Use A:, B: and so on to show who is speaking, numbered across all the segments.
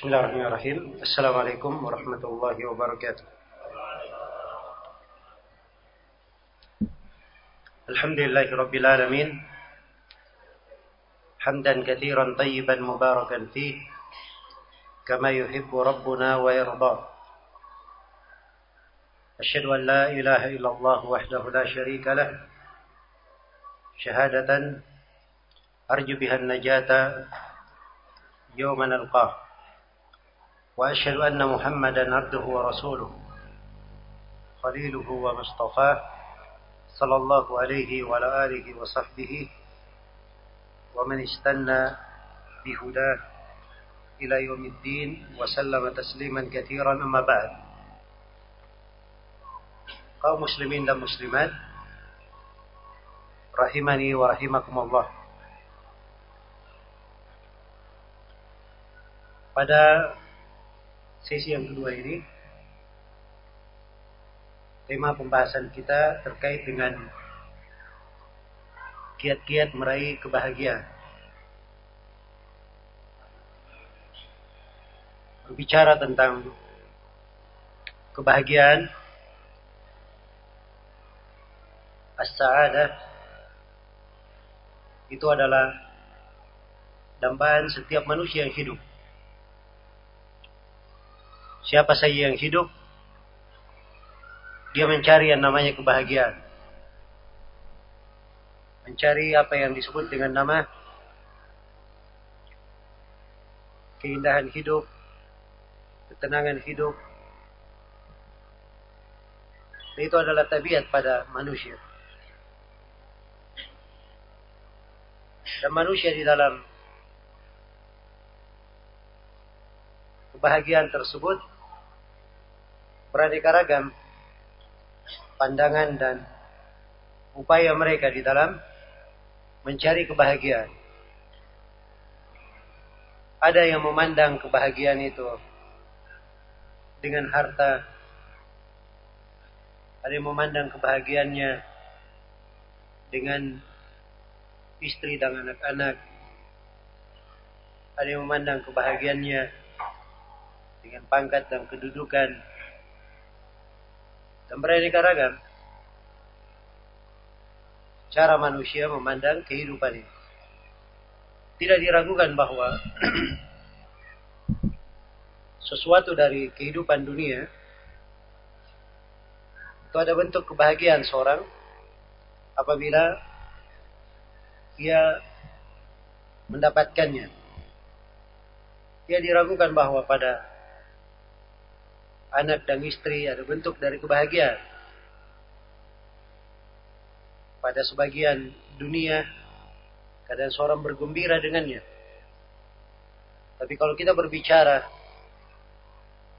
A: بسم الله الرحمن الرحيم السلام عليكم ورحمة الله وبركاته الحمد لله رب العالمين حمدا كثيرا طيبا مباركا فيه كما يحب ربنا ويرضى أشهد أن لا إله إلا الله وحده لا شريك له شهادة أرجو بها النجاة يوم نلقاه وأشهد أن محمدا عبده ورسوله خليله ومصطفاه صلى الله عليه وعلى آله وصحبه ومن استنى بهداه إلى يوم الدين وسلم تسليما كثيرا أما بعد. kaum muslimin dan muslimat rahimani wa rahimakumullah pada sesi yang kedua ini tema pembahasan kita terkait dengan kiat-kiat meraih kebahagiaan berbicara tentang kebahagiaan as-sa'adah itu adalah dambaan setiap manusia yang hidup. Siapa saja yang hidup, dia mencari yang namanya kebahagiaan. Mencari apa yang disebut dengan nama keindahan hidup, ketenangan hidup. Itu adalah tabiat pada manusia. dan manusia di dalam kebahagiaan tersebut beraneka ragam pandangan dan upaya mereka di dalam mencari kebahagiaan. Ada yang memandang kebahagiaan itu dengan harta. Ada yang memandang kebahagiaannya dengan istri dan anak-anak. Ada yang memandang kebahagiaannya dengan pangkat dan kedudukan dan beraneka ragam. Cara manusia memandang kehidupan ini. Tidak diragukan bahwa sesuatu dari kehidupan dunia itu ada bentuk kebahagiaan seorang apabila dia mendapatkannya. Dia diragukan bahwa pada anak dan istri ada bentuk dari kebahagiaan. Pada sebagian dunia, kadang seorang bergembira dengannya. Tapi kalau kita berbicara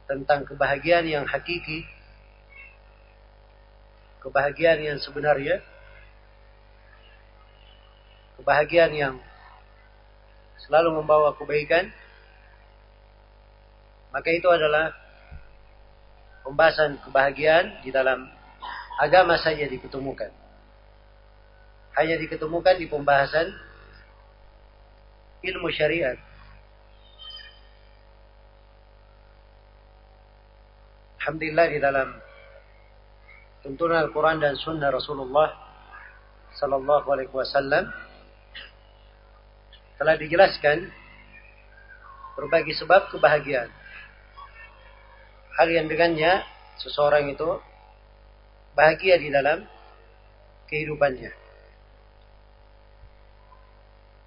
A: tentang kebahagiaan yang hakiki, kebahagiaan yang sebenarnya, kebahagiaan yang selalu membawa kebaikan, maka itu adalah pembahasan kebahagiaan di dalam agama saja diketemukan. Hanya diketemukan di pembahasan ilmu syariat. Alhamdulillah di dalam tuntunan Al-Quran dan Sunnah Rasulullah Sallallahu Alaihi Wasallam telah dijelaskan berbagai sebab kebahagiaan hal yang dengannya seseorang itu bahagia di dalam kehidupannya.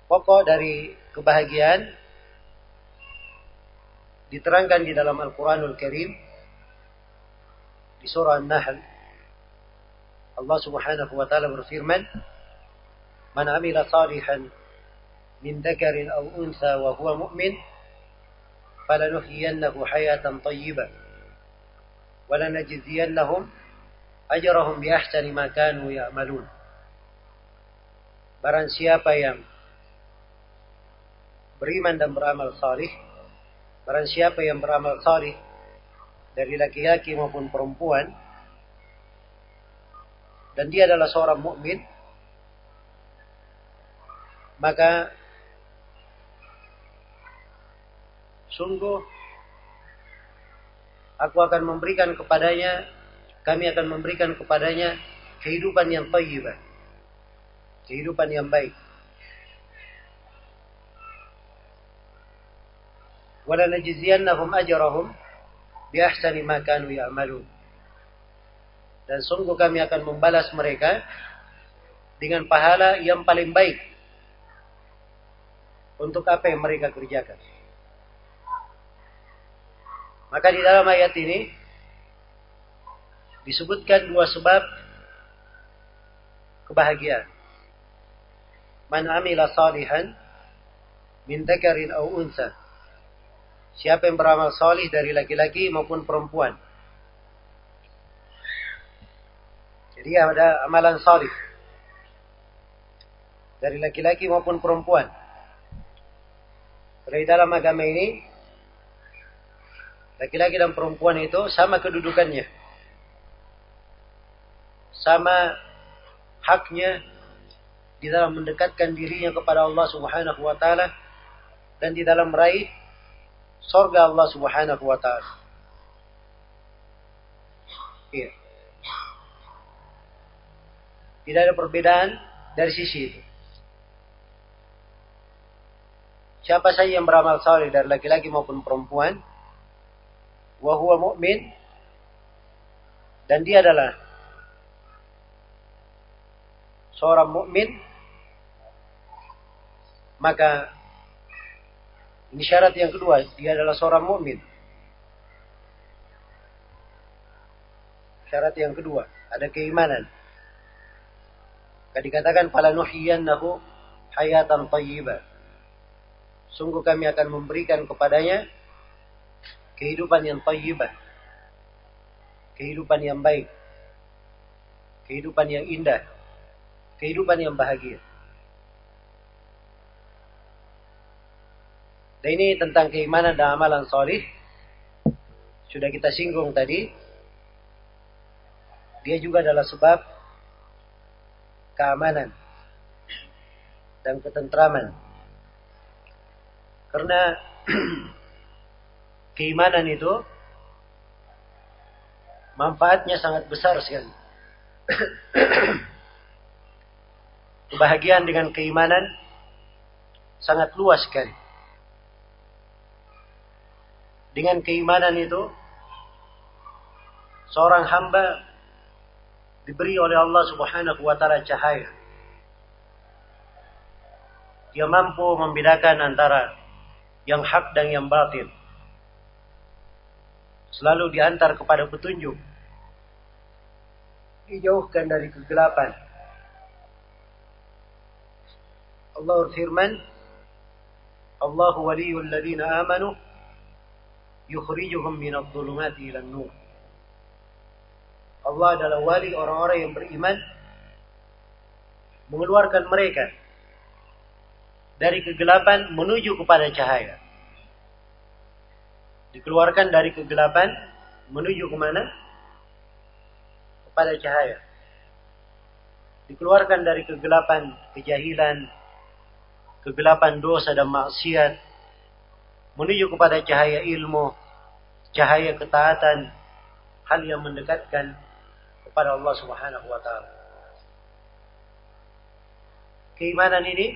A: Pokok dari kebahagiaan diterangkan di dalam Al-Quranul Karim di surah An-Nahl Allah Subhanahu wa taala berfirman Man amila salihan min dzakarin aw untha wa huwa mu'min falanuhyiyannahu hayatan thayyibah ولنجزينهم أجرهم بأحسن ما كانوا يعملون Barang siapa yang beriman dan beramal salih, barang siapa yang beramal salih dari laki-laki maupun perempuan, dan dia adalah seorang mukmin, maka Sungguh aku akan memberikan kepadanya, kami akan memberikan kepadanya kehidupan yang thayyibah. Kehidupan yang baik. Walanajziyannahum ajrahum bi ahsani ma kanu ya'malun. Dan sungguh kami akan membalas mereka dengan pahala yang paling baik untuk apa yang mereka kerjakan. Maka di dalam ayat ini disebutkan dua sebab kebahagiaan. Man amila salihan min dzakarin aw unsa. Siapa yang beramal salih dari laki-laki maupun perempuan. Jadi ada amalan salih dari laki-laki maupun perempuan. Dari dalam agama ini laki-laki dan perempuan itu sama kedudukannya. Sama haknya di dalam mendekatkan dirinya kepada Allah Subhanahu wa taala dan di dalam meraih surga Allah Subhanahu wa taala. Iya. Tidak ada perbedaan dari sisi itu. Siapa saja yang beramal saleh dari laki-laki maupun perempuan, wahwa mu'min, dan dia adalah seorang mukmin maka ini syarat yang kedua dia adalah seorang mukmin syarat yang kedua ada keimanan. Dikatakan fala nuhyiyannahu hayatan thayyibah. Sungguh kami akan memberikan kepadanya kehidupan yang thayyibah kehidupan yang baik kehidupan yang indah kehidupan yang bahagia. Dan ini tentang keimanan dan amalan solih. Sudah kita singgung tadi. Dia juga adalah sebab keamanan dan ketentraman. Karena keimanan itu manfaatnya sangat besar sekali. Kebahagiaan dengan keimanan sangat luas sekali. Dengan keimanan itu, seorang hamba diberi oleh Allah Subhanahu wa taala cahaya. Dia mampu membedakan antara yang hak dan yang batil. Selalu diantar kepada petunjuk. Dijauhkan dari kegelapan. Allah berfirman, Allah waliyul ladina amanu yukhrijuhum minadh dhulumati ilan nur. Allah adalah wali orang-orang yang beriman mengeluarkan mereka dari kegelapan menuju kepada cahaya. Dikeluarkan dari kegelapan menuju ke mana? Kepada cahaya. Dikeluarkan dari kegelapan kejahilan, kegelapan dosa dan maksiat menuju kepada cahaya ilmu, cahaya ketaatan, hal yang mendekatkan kepada Allah Subhanahu wa taala. Keimanan ini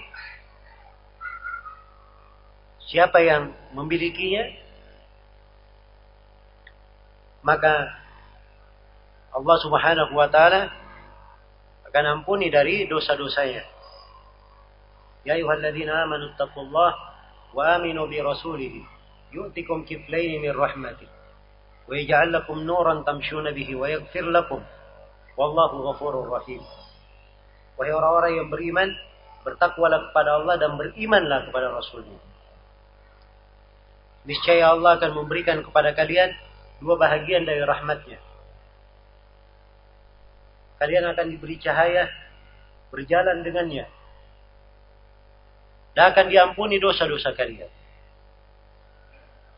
A: siapa yang memilikinya maka Allah Subhanahu wa taala akan ampuni dari dosa-dosanya. Ya ayyuhalladzina amanu taqullaha wa aminu bi rasulih yu'tikum kiflayn min rahmati. wa yaj'al lakum nuran tamshuna bihi wa yaghfir lakum wallahu ghafurur rahim. Wahai orang-orang yang beriman, bertakwalah kepada Allah dan berimanlah kepada Rasulnya. Niscaya Allah akan memberikan kepada kalian dua bahagian dari rahmatnya. Kalian akan diberi cahaya, berjalan dengannya, dan akan diampuni dosa-dosa kalian.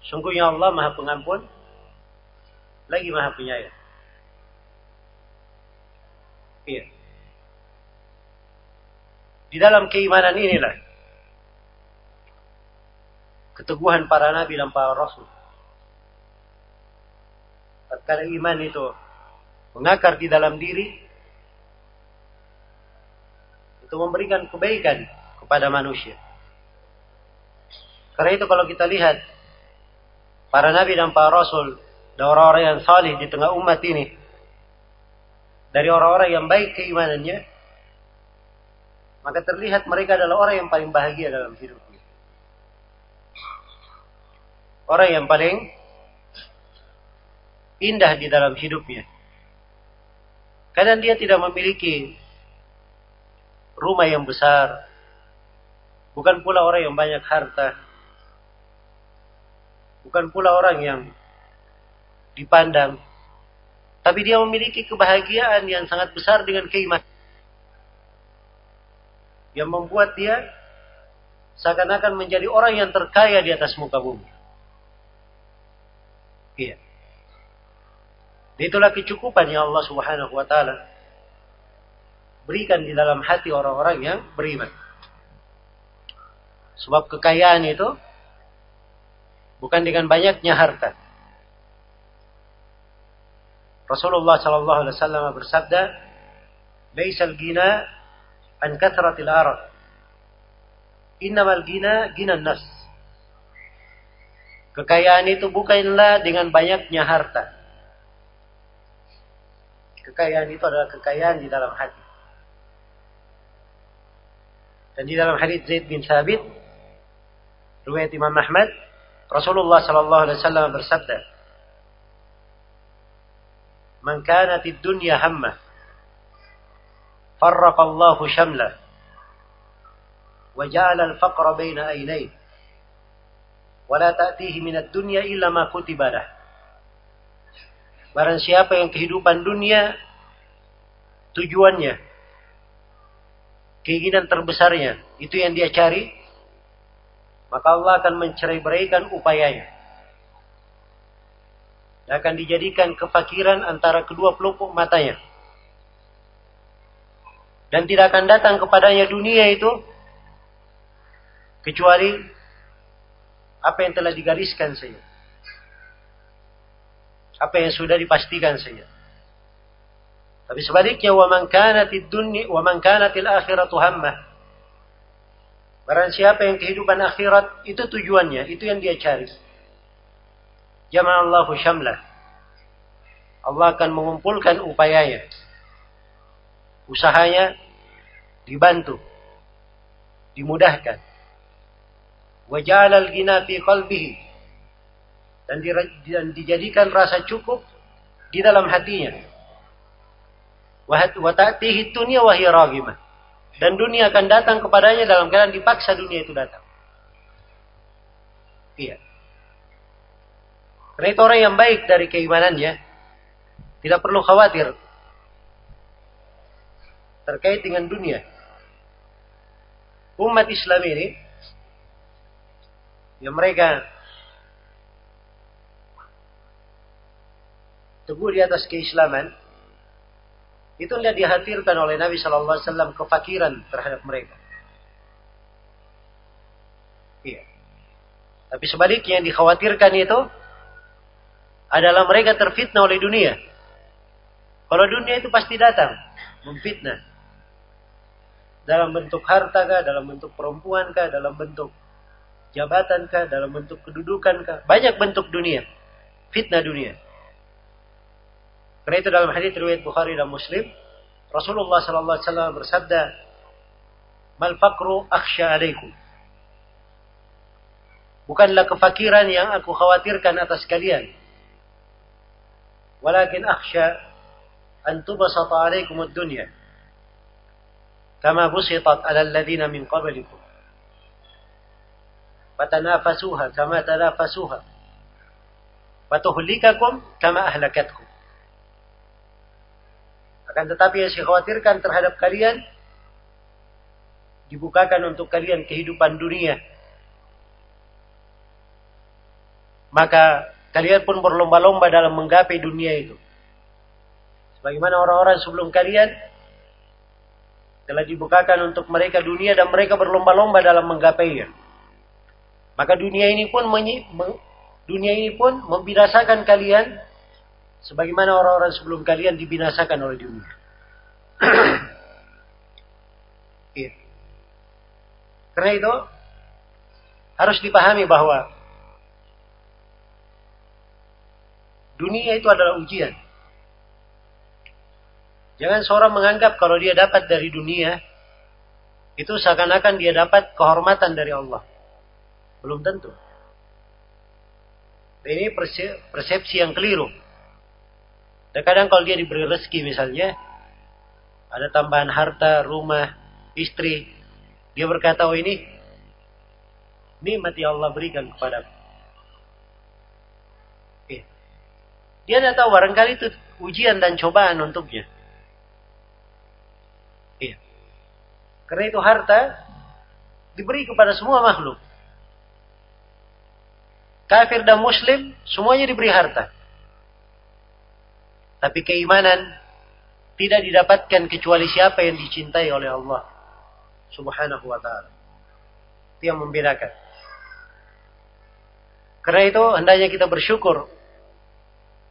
A: Sungguhnya Allah Maha Pengampun, lagi Maha Penyayang. Iya. Di dalam keimanan inilah keteguhan para nabi dan para rasul. Tatkala iman itu mengakar di dalam diri, itu memberikan kebaikan kepada manusia. Karena itu kalau kita lihat para nabi dan para rasul dan orang-orang yang salih di tengah umat ini dari orang-orang yang baik keimanannya maka terlihat mereka adalah orang yang paling bahagia dalam hidupnya. Orang yang paling indah di dalam hidupnya. Kadang dia tidak memiliki rumah yang besar. Bukan pula orang yang banyak harta. Bukan pula orang yang dipandang. Tapi dia memiliki kebahagiaan yang sangat besar dengan keimanan yang membuat dia seakan-akan menjadi orang yang terkaya di atas muka bumi. Iya. Itulah kecukupan yang Allah Subhanahu wa taala berikan di dalam hati orang-orang yang beriman. Sebab kekayaan itu bukan dengan banyaknya harta. Rasulullah sallallahu alaihi wasallam bersabda, "Laisal ghina an kathratil arad. Innamal gina gina nas. Kekayaan itu bukanlah dengan banyaknya harta kekayaan itu adalah kekayaan di dalam hati. Dan di dalam hadis Zaid bin Thabit, riwayat Imam Ahmad, Rasulullah Sallallahu Alaihi Wasallam bersabda, "Man kanat dunia hamma, farraqa Allah shamla, wa ja'ala al-faqra baina aynayhi, wa la ta'tihi min ad-dunya. Barang siapa yang kehidupan dunia tujuannya, keinginan terbesarnya, itu yang dia cari, maka Allah akan mencerai beraikan upayanya. Dan akan dijadikan kefakiran antara kedua pelupuk matanya. Dan tidak akan datang kepadanya dunia itu kecuali apa yang telah digariskan saja. Apa yang sudah dipastikan saja. Tapi sebaliknya wa man kanatid dunya wa man kanatil akhiratu hammah. Barang siapa yang kehidupan akhirat itu tujuannya, itu yang dia cari. Jama'allahu syamlah. Allah akan mengumpulkan upayanya usahanya dibantu, dimudahkan. Wajal al-ghina fi qalbihi dan, dijadikan rasa cukup di dalam hatinya. Wa ta'tihi dunya Dan dunia akan datang kepadanya dalam keadaan dipaksa dunia itu datang. Iya. Karena itu orang yang baik dari keimanannya tidak perlu khawatir terkait dengan dunia. Umat Islam ini yang mereka teguh di atas keislaman itu tidak dihatirkan oleh Nabi Shallallahu Alaihi Wasallam kefakiran terhadap mereka. Iya. Tapi sebaliknya yang dikhawatirkan itu adalah mereka terfitnah oleh dunia. Kalau dunia itu pasti datang memfitnah dalam bentuk harta kah, dalam bentuk perempuan kah, dalam bentuk jabatan kah, dalam bentuk kedudukan kah, banyak bentuk dunia, fitnah dunia. Karena itu dalam hadis riwayat Bukhari dan Muslim, Rasulullah sallallahu alaihi wasallam bersabda, "Mal faqru akhsha alaikum." Bukanlah kefakiran yang aku khawatirkan atas kalian. Walakin akhsha an tubasata alaikum ad-dunya كما بسطت على الذين من قبلكم فتنافسوها كما تنافسوها فتهلككم كما أهلكتكم akan tetapi yang saya khawatirkan terhadap kalian dibukakan untuk kalian kehidupan dunia maka kalian pun berlomba-lomba dalam menggapai dunia itu sebagaimana orang-orang sebelum kalian telah dibukakan untuk mereka dunia dan mereka berlomba-lomba dalam menggapainya. Maka dunia ini pun dunia ini pun membinasakan kalian Sebagaimana orang-orang sebelum kalian dibinasakan oleh dunia. iya. Karena itu harus dipahami bahwa dunia itu adalah ujian. Jangan seorang menganggap kalau dia dapat dari dunia, itu seakan-akan dia dapat kehormatan dari Allah. Belum tentu. Ini persepsi yang keliru. Dan kadang kalau dia diberi rezeki misalnya, ada tambahan harta, rumah, istri, dia berkata, oh ini nikmat yang Allah berikan kepada Dia tidak tahu barangkali itu ujian dan cobaan untuknya. Karena itu harta diberi kepada semua makhluk. Kafir dan muslim semuanya diberi harta. Tapi keimanan tidak didapatkan kecuali siapa yang dicintai oleh Allah subhanahu wa ta'ala. Itu yang membedakan. Karena itu hendaknya kita bersyukur.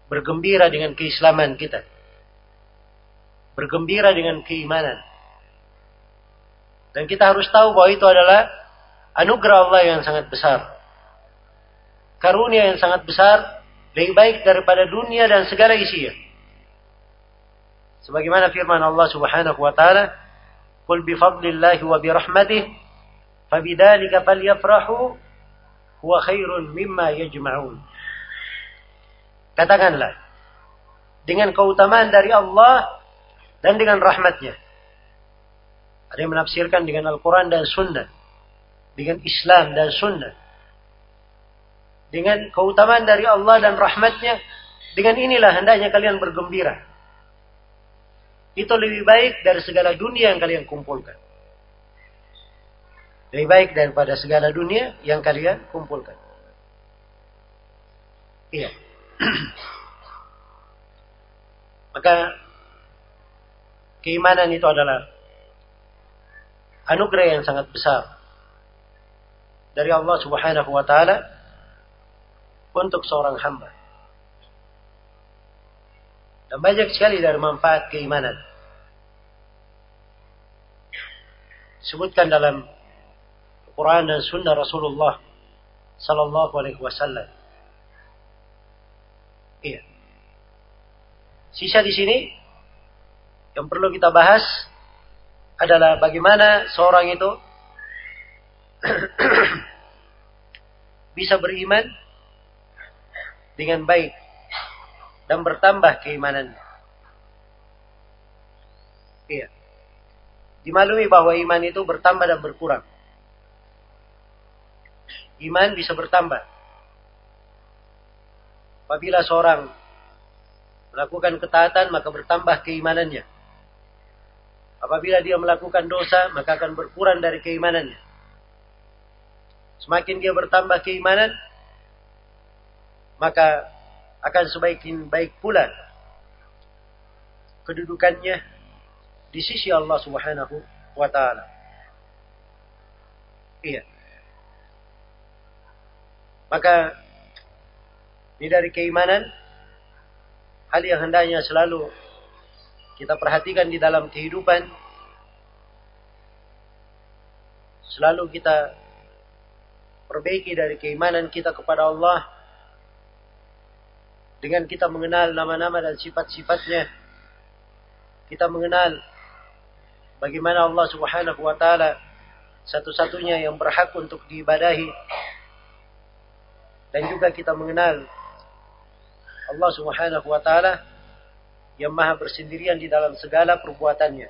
A: Bergembira dengan keislaman kita. Bergembira dengan keimanan. Dan kita harus tahu bahwa itu adalah anugerah Allah yang sangat besar. Karunia yang sangat besar, lebih baik daripada dunia dan segala isinya. Sebagaimana firman Allah Subhanahu wa taala, "Qul bi fadlillahi wa bi rahmatih, fabidzalika falyafrahu huwa khairun mimma yajma'un." Katakanlah, dengan keutamaan dari Allah dan dengan rahmatnya. Ada yang menafsirkan dengan Al-Quran dan Sunnah. Dengan Islam dan Sunnah. Dengan keutamaan dari Allah dan rahmatnya. Dengan inilah hendaknya kalian bergembira. Itu lebih baik dari segala dunia yang kalian kumpulkan. Lebih baik daripada segala dunia yang kalian kumpulkan. Iya. Maka keimanan itu adalah anugerah yang sangat besar dari Allah Subhanahu wa taala untuk seorang hamba. Dan banyak sekali dari manfaat keimanan. Disebutkan dalam Quran dan Sunnah Rasulullah Sallallahu Alaihi Wasallam. Iya. Sisa di sini yang perlu kita bahas adalah bagaimana seorang itu bisa beriman dengan baik dan bertambah keimanannya. Iya. Dimaklumi bahwa iman itu bertambah dan berkurang. Iman bisa bertambah. Apabila seorang melakukan ketaatan maka bertambah keimanannya. Apabila dia melakukan dosa, maka akan berkurang dari keimanannya. Semakin dia bertambah keimanan, maka akan sebaiknya baik pula kedudukannya di sisi Allah Subhanahu wa taala. Iya. Maka ini dari keimanan hal yang hendaknya selalu kita perhatikan di dalam kehidupan selalu kita perbaiki dari keimanan kita kepada Allah dengan kita mengenal nama-nama dan sifat-sifatnya kita mengenal bagaimana Allah Subhanahu wa taala satu-satunya yang berhak untuk diibadahi dan juga kita mengenal Allah Subhanahu wa taala yang maha bersendirian di dalam segala perbuatannya.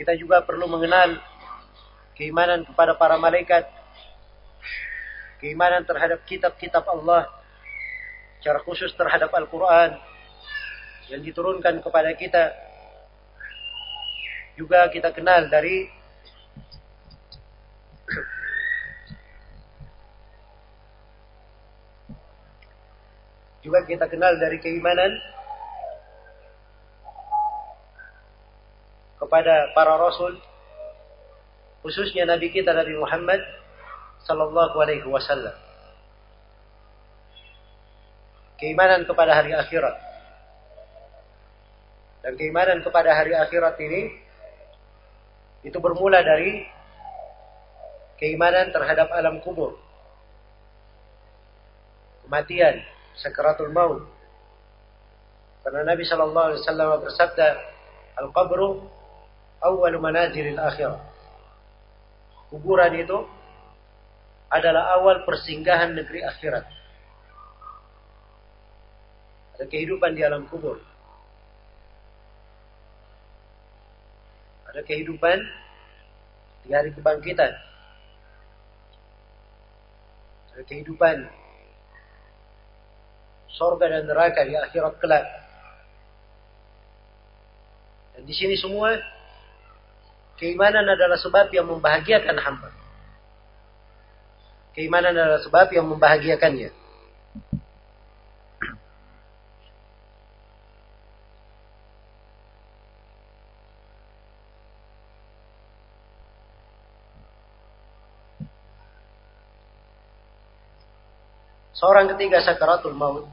A: Kita juga perlu mengenal keimanan kepada para malaikat, keimanan terhadap kitab-kitab Allah, secara khusus terhadap Al-Quran yang diturunkan kepada kita. Juga kita kenal dari juga kita kenal dari keimanan kepada para rasul khususnya nabi kita Nabi Muhammad sallallahu alaihi wasallam keimanan kepada hari akhirat. Dan keimanan kepada hari akhirat ini itu bermula dari keimanan terhadap alam kubur. Kematian, sakaratul maut. Karena Nabi Shallallahu Alaihi Wasallam bersabda, al-qabru awal manazilil akhirah. Kuburan itu adalah awal persinggahan negeri akhirat. Ada kehidupan di alam kubur. Ada kehidupan di hari kebangkitan. Ada kehidupan sorga dan neraka di akhirat kelak. Dan di sini semua keimanan adalah sebab yang membahagiakan hamba. Keimanan adalah sebab yang membahagiakannya. Seorang ketiga sakaratul maut.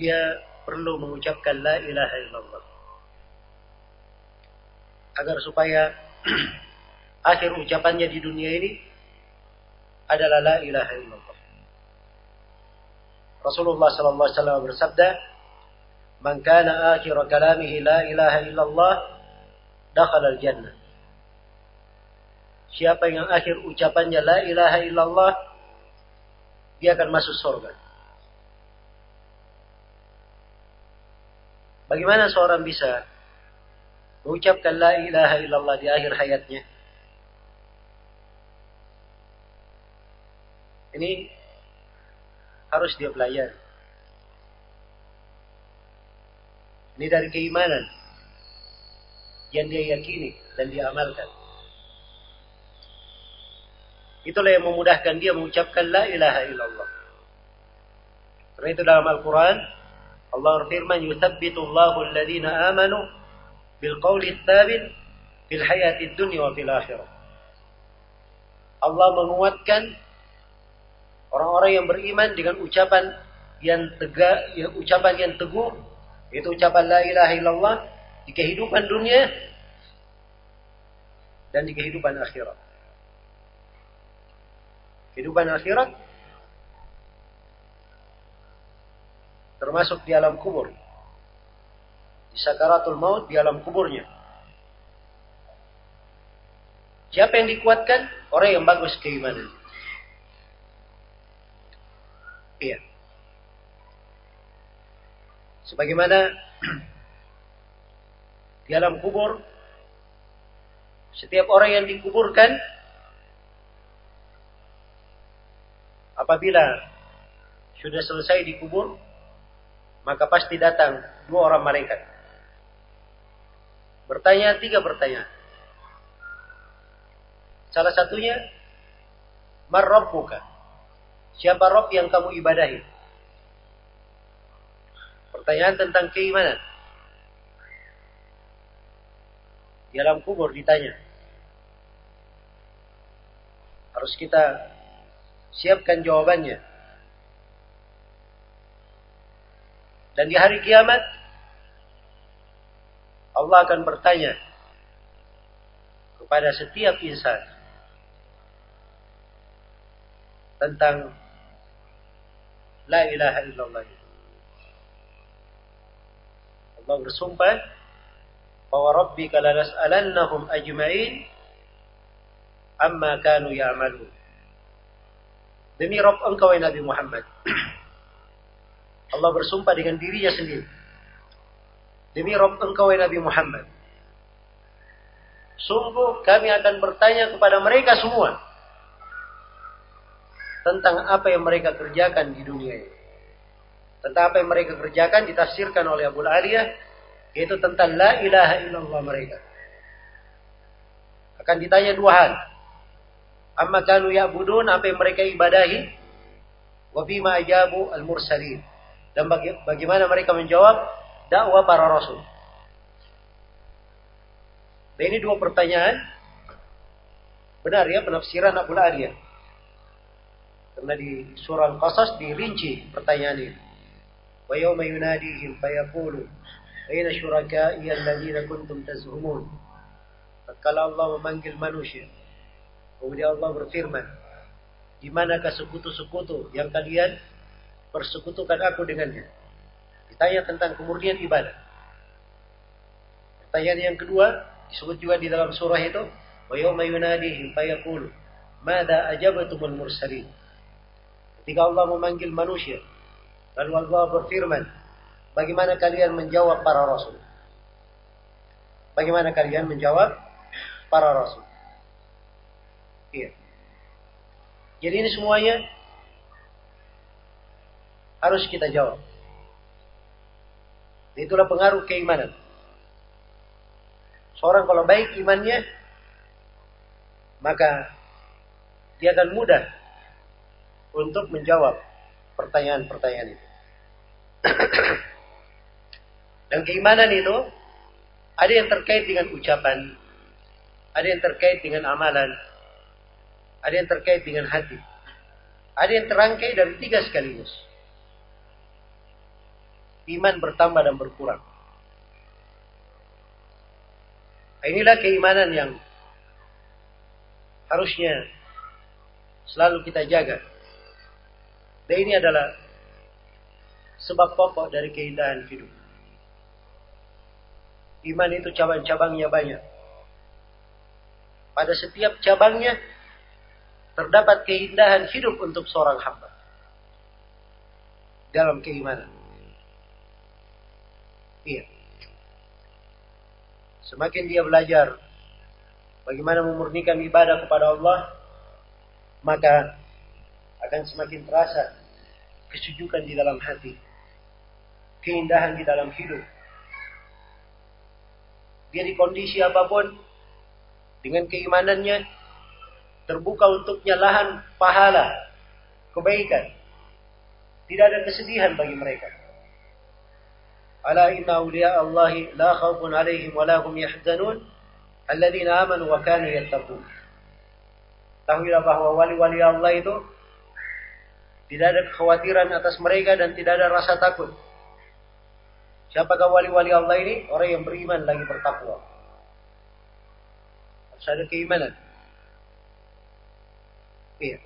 A: Dia perlu mengucapkan la ilaha illallah. Agar supaya akhir ucapannya di dunia ini adalah la ilaha illallah. Rasulullah sallallahu alaihi wasallam bersabda, "Man kana akhir kalamihi la ilaha illallah, dakhala al-jannah." Siapa yang akhir ucapannya la ilaha illallah, dia akan masuk surga. Bagaimana seorang bisa mengucapkan la ilaha illallah di akhir hayatnya? Ini harus dia pelajari. Ini dari keimanan yang dia yakini dan dia amalkan. Itulah yang memudahkan dia mengucapkan la ilaha illallah. Karena itu dalam Al-Quran, Allah berfirman, Yuthabbitu Allahu alladhina amanu bilqawli thabit fil hayati dunia wa fil akhirah. Allah menguatkan orang-orang yang beriman dengan ucapan yang tegak, ya, ucapan yang teguh, itu ucapan la ilaha illallah di kehidupan dunia dan di kehidupan akhirat kehidupan akhirat termasuk di alam kubur. Di sakaratul maut di alam kuburnya. Siapa yang dikuatkan? Orang yang bagus keimanan iya. Sebagaimana di alam kubur setiap orang yang dikuburkan apabila sudah selesai dikubur, maka pasti datang dua orang malaikat. Bertanya tiga pertanyaan. Salah satunya, Marrabbuka. Siapa Rob yang kamu ibadahi? Pertanyaan tentang keimanan. Di alam kubur ditanya. Harus kita Siapkan jawabannya. Dan di hari kiamat, Allah akan bertanya kepada setiap insan tentang La ilaha illallah. Allah bersumpah bahwa Rabbika lanas'alannahum ajma'in amma kanu ya'malun. Demi Rob engkau ya Nabi Muhammad. Allah bersumpah dengan dirinya sendiri. Demi Rob engkau ya Nabi Muhammad. Sungguh kami akan bertanya kepada mereka semua. Tentang apa yang mereka kerjakan di dunia ini. Tentang apa yang mereka kerjakan ditafsirkan oleh Abu Aliyah. Yaitu tentang la ilaha illallah mereka. Akan ditanya dua hal amma kanu ya'budun apa yang mereka ibadahi wa bima ajabu al-mursalin dan bagaimana mereka menjawab dakwah para rasul. Dan ini dua pertanyaan benar ya penafsiran Abu Aliyah. Karena di surah Al-Qasas dirinci pertanyaan ini. Wa yawma yunadihim fayaqulu Aina syuraka'i alladhina kuntum tazhumun. Tatkala Allah memanggil manusia. Kemudian Allah berfirman. Di manakah sekutu-sekutu yang kalian persekutukan aku dengannya? Ditanya tentang kemurnian ibadah. Pertanyaan yang kedua disebut juga di dalam surah itu. Wa yawma yunadihim fayaqulu. Mada ajabatumul mursalin. Ketika Allah memanggil manusia. Lalu Allah berfirman. Bagaimana kalian menjawab para rasul? Bagaimana kalian menjawab para rasul? Iya. Jadi ini semuanya harus kita jawab. Itulah pengaruh keimanan. Seorang kalau baik imannya, maka dia akan mudah untuk menjawab pertanyaan-pertanyaan itu. Dan keimanan itu ada yang terkait dengan ucapan, ada yang terkait dengan amalan, ada yang terkait dengan hati. Ada yang terangkai dari tiga sekaligus. Iman bertambah dan berkurang. Inilah keimanan yang harusnya selalu kita jaga. Dan ini adalah sebab pokok dari keindahan hidup. Iman itu cabang-cabangnya banyak. Pada setiap cabangnya terdapat keindahan hidup untuk seorang hamba. Dalam keimanan. Iya. Semakin dia belajar bagaimana memurnikan ibadah kepada Allah, maka akan semakin terasa kesujukan di dalam hati, keindahan di dalam hidup, dia di kondisi apa pun, dengan keimanannya, terbuka untuknya lahan pahala, kebaikan. Tidak ada kesedihan bagi mereka. Ala inna awliya Allahi la khawfun alaihim wa hum yahzanun alladzina amanu wa kanu yattaqun. Tahuilah bahwa wali-wali Allah itu tidak ada kekhawatiran atas mereka dan tidak ada rasa takut. Siapakah wali-wali Allah ini? Orang yang beriman lagi bertakwa. Harus ada keimanan. Iya.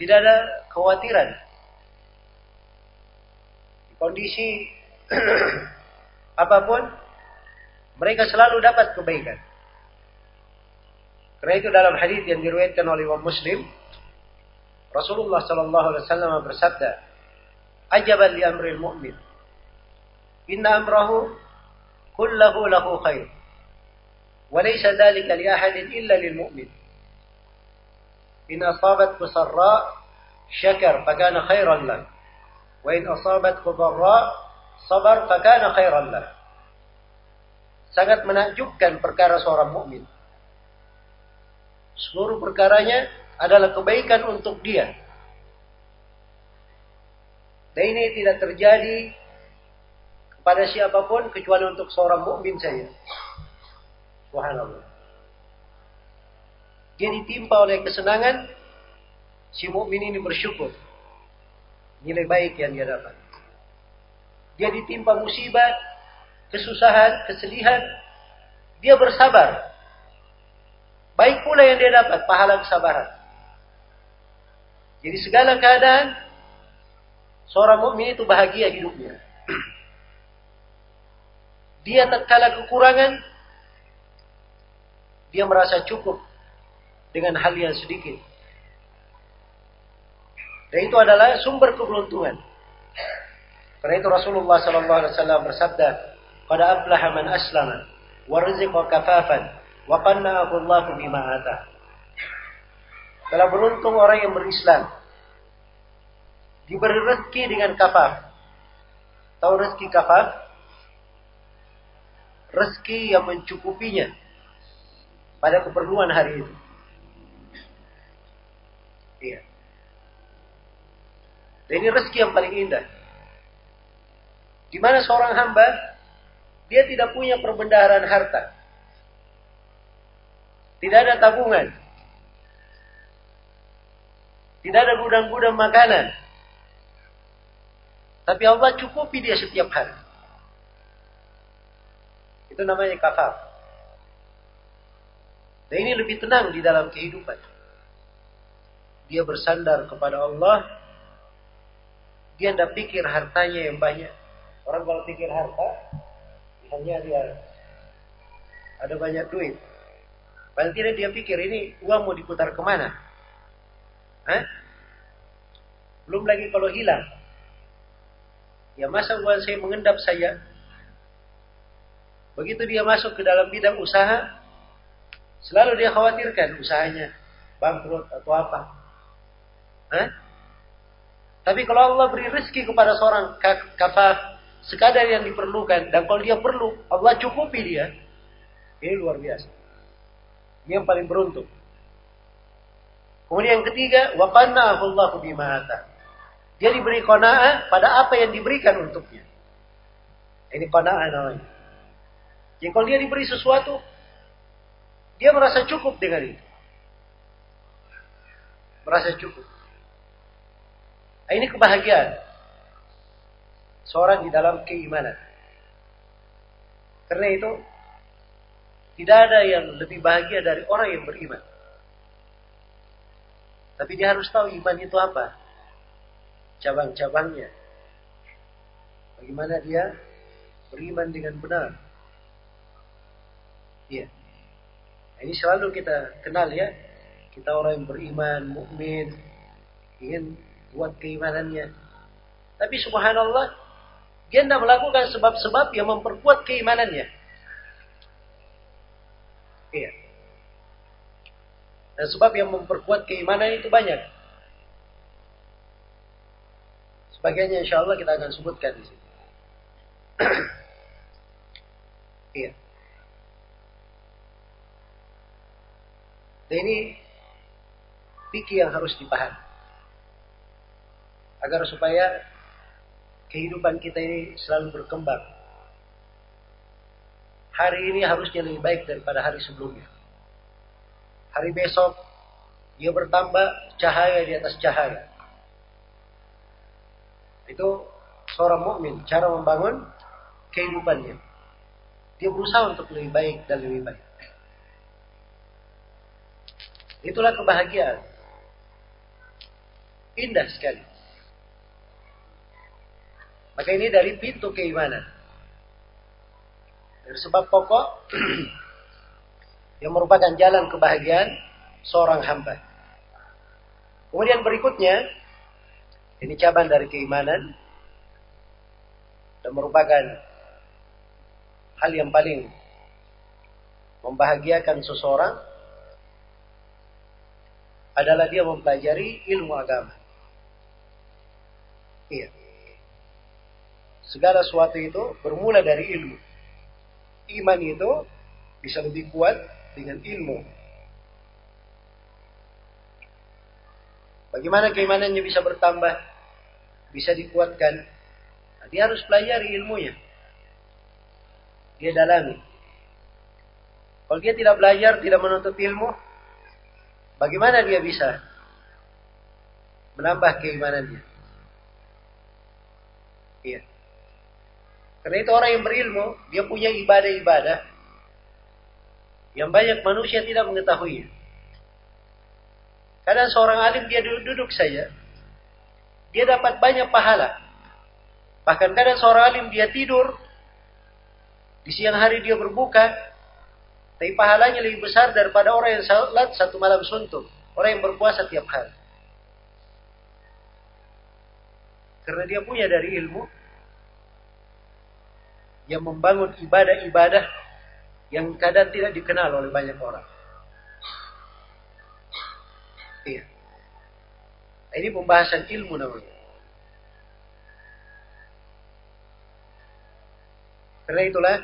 A: Tidak ada kekhawatiran. Kondisi apa pun, mereka selalu dapat kebaikan. Karena itu dalam hadis yang diriwayatkan oleh Imam Muslim, Rasulullah Shallallahu Alaihi Wasallam bersabda, "Ajaban li amril mu'min, inna amrahu kullahu lahu khair, wa laysa dzalika li ahadin illa lil mu'min." إن أصابتك سراء شكر فكان خيرا له وإن أصابتك ضراء صبر فكان خيرا له sangat menakjubkan perkara seorang mukmin. Seluruh perkaranya adalah kebaikan untuk dia. Dan ini tidak terjadi pada siapapun kecuali untuk seorang mukmin saja. Subhanallah. Dia ditimpa oleh kesenangan, si mukmin ini bersyukur. Nilai baik yang dia dapat. Dia ditimpa musibah, kesusahan, kesedihan, dia bersabar. Baik pula yang dia dapat, pahala kesabaran. Jadi segala keadaan, seorang mukmin itu bahagia hidupnya. Dia tatkala kekurangan, dia merasa cukup dengan hal yang sedikit. Dan itu adalah sumber keberuntungan. Karena itu Rasulullah sallallahu alaihi wasallam bersabda, "Qad aflaha man aslama wa rizqa kafafan wa qanna'ahu Allah bima ata." Telah beruntung orang yang berislam. Diberi rezeki dengan kafaf. Tahu rezeki kafaf? rezeki yang mencukupinya pada keperluan hari itu. Iya. Dan ini rezeki yang paling indah. Di mana seorang hamba dia tidak punya perbendaharaan harta. Tidak ada tabungan. Tidak ada gudang-gudang makanan. Tapi Allah cukupi dia setiap hari. Itu namanya kafaf. Dan ini lebih tenang di dalam kehidupan. Dia bersandar kepada Allah. Dia tidak pikir hartanya yang banyak. Orang kalau pikir harta, hanya dia ada banyak duit. Paling tidak dia pikir ini uang mau diputar ke mana? Hah? Belum lagi kalau hilang. Ya masa uang saya mengendap saya Begitu dia masuk ke dalam bidang usaha, selalu dia khawatirkan usahanya bangkrut atau apa. Hah? Tapi kalau Allah beri rezeki kepada seorang kafah sekadar yang diperlukan dan kalau dia perlu Allah cukupi dia, ini luar biasa. Ini yang paling beruntung. Kemudian yang ketiga, wa qanna'ahu bima Dia diberi qanaah pada apa yang diberikan untuknya. Ini qanaah namanya. Jadi kalau dia diberi sesuatu, dia merasa cukup dengan itu. Merasa cukup. Nah, ini kebahagiaan seorang di dalam keimanan. Karena itu tidak ada yang lebih bahagia dari orang yang beriman. Tapi dia harus tahu iman itu apa. Cabang-cabangnya. Bagaimana dia beriman dengan benar. Iya. Nah, ini selalu kita kenal ya. Kita orang yang beriman, mukmin, ingin buat keimanannya. Tapi subhanallah, dia tidak melakukan sebab-sebab yang memperkuat keimanannya. Iya. Dan sebab yang memperkuat keimanan itu banyak. Sebagainya insya Allah kita akan sebutkan di sini. iya. Dan ini fikih yang harus dipahami. Agar supaya kehidupan kita ini selalu berkembang. Hari ini harusnya lebih baik daripada hari sebelumnya. Hari besok dia bertambah cahaya di atas cahaya. Itu seorang mukmin cara membangun kehidupannya. Dia berusaha untuk lebih baik dan lebih baik. Itulah kebahagiaan. Indah sekali. Maka ini dari pintu keimanan. Dari sebab pokok yang merupakan jalan kebahagiaan seorang hamba. Kemudian berikutnya, ini cabang dari keimanan dan merupakan hal yang paling membahagiakan seseorang adalah dia mempelajari ilmu agama. Iya. Segala sesuatu itu bermula dari ilmu. Iman itu bisa lebih kuat dengan ilmu. Bagaimana keimanannya bisa bertambah? Bisa dikuatkan? Nah, dia harus pelajari ilmunya. Dia dalami. Kalau dia tidak belajar, tidak menuntut ilmu, Bagaimana dia bisa menambah keimanannya? Iya. Karena itu orang yang berilmu, dia punya ibadah-ibadah yang banyak manusia tidak mengetahuinya. Kadang seorang alim dia duduk-duduk saja, dia dapat banyak pahala. Bahkan kadang seorang alim dia tidur, di siang hari dia berbuka, tapi pahalanya lebih besar daripada orang yang salat satu malam suntuk. Orang yang berpuasa tiap hari. Karena dia punya dari ilmu yang membangun ibadah-ibadah yang kadang tidak dikenal oleh banyak orang. Iya. Ini pembahasan ilmu namanya. Karena itulah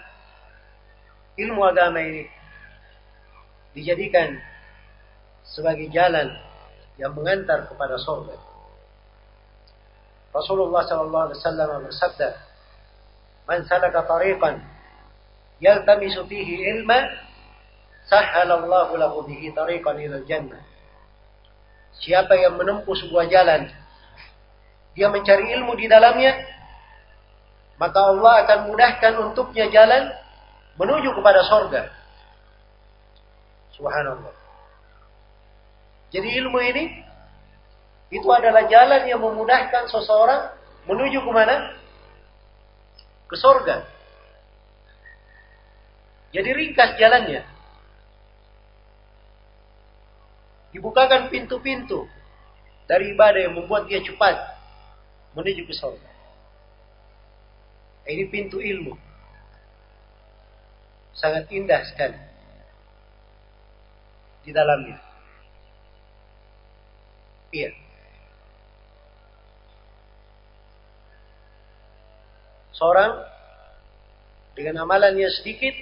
A: ilmu agama ini dijadikan sebagai jalan yang mengantar kepada surga. Rasulullah sallallahu alaihi wasallam bersabda, "Man salaka tariqan yaltamisu fihi ilma, sahhalallahu lahu bihi tariqan ila jannah." Siapa yang menempuh sebuah jalan, dia mencari ilmu di dalamnya, maka Allah akan mudahkan untuknya jalan menuju kepada sorga. Subhanallah. Jadi ilmu ini itu adalah jalan yang memudahkan seseorang menuju ke mana? Ke sorga. Jadi ringkas jalannya. Dibukakan pintu-pintu dari ibadah yang membuat dia cepat menuju ke sorga. Ini pintu ilmu. Sangat indah sekali. Di dalamnya. Iya. Seorang dengan amalannya sedikit,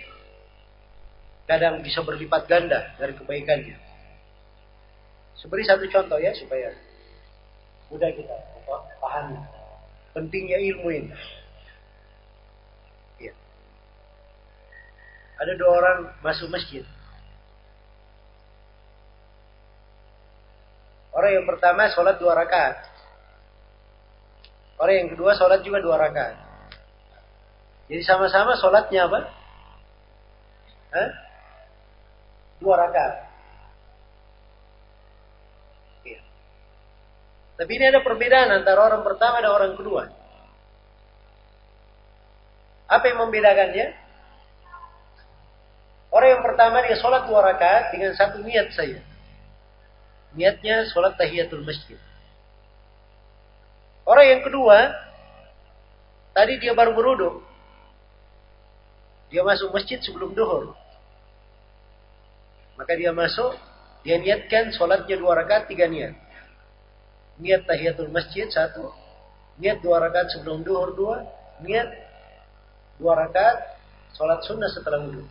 A: kadang bisa berlipat ganda dari kebaikannya. Seberi satu contoh ya supaya mudah kita pahami pentingnya ilmu ini. Ya. Ada dua orang masuk masjid. Orang yang pertama sholat dua rakaat. Orang yang kedua sholat juga dua rakaat. Jadi sama-sama sholatnya apa? Hah? Dua rakaat. Ya. Tapi ini ada perbedaan antara orang pertama dan orang kedua. Apa yang membedakannya? Orang yang pertama dia sholat dua rakaat dengan satu niat saja. Niatnya sholat tahiyatul masjid. Orang yang kedua, tadi dia baru beruduk. Dia masuk masjid sebelum duhur. Maka dia masuk, dia niatkan sholatnya dua rakaat, tiga niat. Niat tahiyatul masjid satu, niat dua rakaat sebelum duhur dua, niat dua rakaat sholat sunnah setelah wudhu.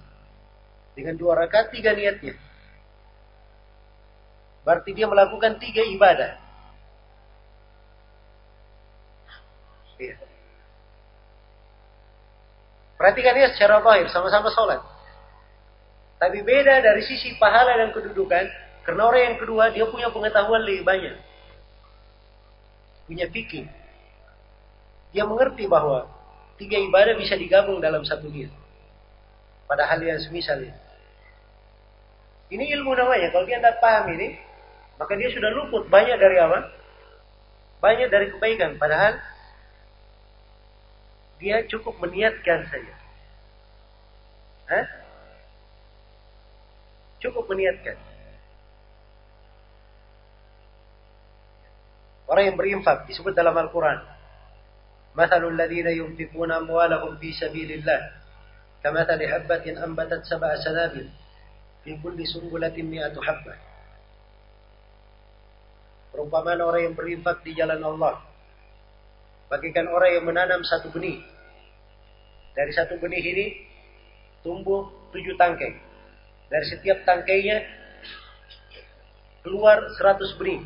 A: Dengan dua rakaat tiga niatnya. Berarti dia melakukan tiga ibadah. Iya. Perhatikan ya secara lahir, sama-sama sholat. Tapi beda dari sisi pahala dan kedudukan, karena orang yang kedua dia punya pengetahuan lebih banyak. Punya pikir. Dia mengerti bahwa tiga ibadah bisa digabung dalam satu niat. Pada hal yang semisal ini. Ini ilmu namanya. Kalau dia tidak paham ini, maka dia sudah luput banyak dari apa? Banyak dari kebaikan. Padahal dia cukup meniatkan saja. Hah? Cukup meniatkan. Orang yang berinfak disebut dalam Al-Quran. Mathalul ladhina yunfikuna amwalahum fi sabilillah. Kamathali habbatin ambatat sab'a sanabil. Fi kulli sumbulatin mi'atu habbah. Perumpamaan orang yang berinfak di jalan Allah. Bagikan orang yang menanam satu benih. Dari satu benih ini tumbuh tujuh tangkai. Dari setiap tangkainya keluar seratus benih.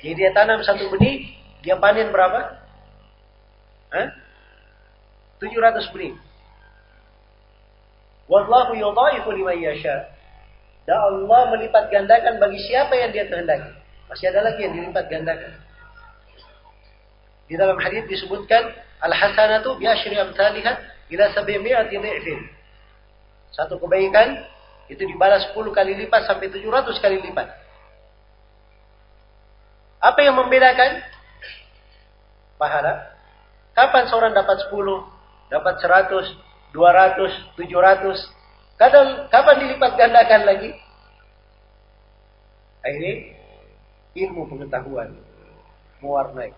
A: Jadi dia tanam satu benih, dia panen berapa? Hah? 700 benih. Wallahu yudhaifu liman yasha. Dan Allah melipat gandakan bagi siapa yang dia kehendaki. Masih ada lagi yang dilipat gandakan. Di dalam hadis disebutkan al-hasanatu bi asyri amsalihah ila sab'imi'ati dhi'fin. Satu kebaikan itu dibalas 10 kali lipat sampai 700 kali lipat. Apa yang membedakan? Pahala. Kapan seorang dapat 10, dapat 100, 200, 700? Kadang kapan dilipat gandakan lagi? Ini ilmu pengetahuan mewarnai.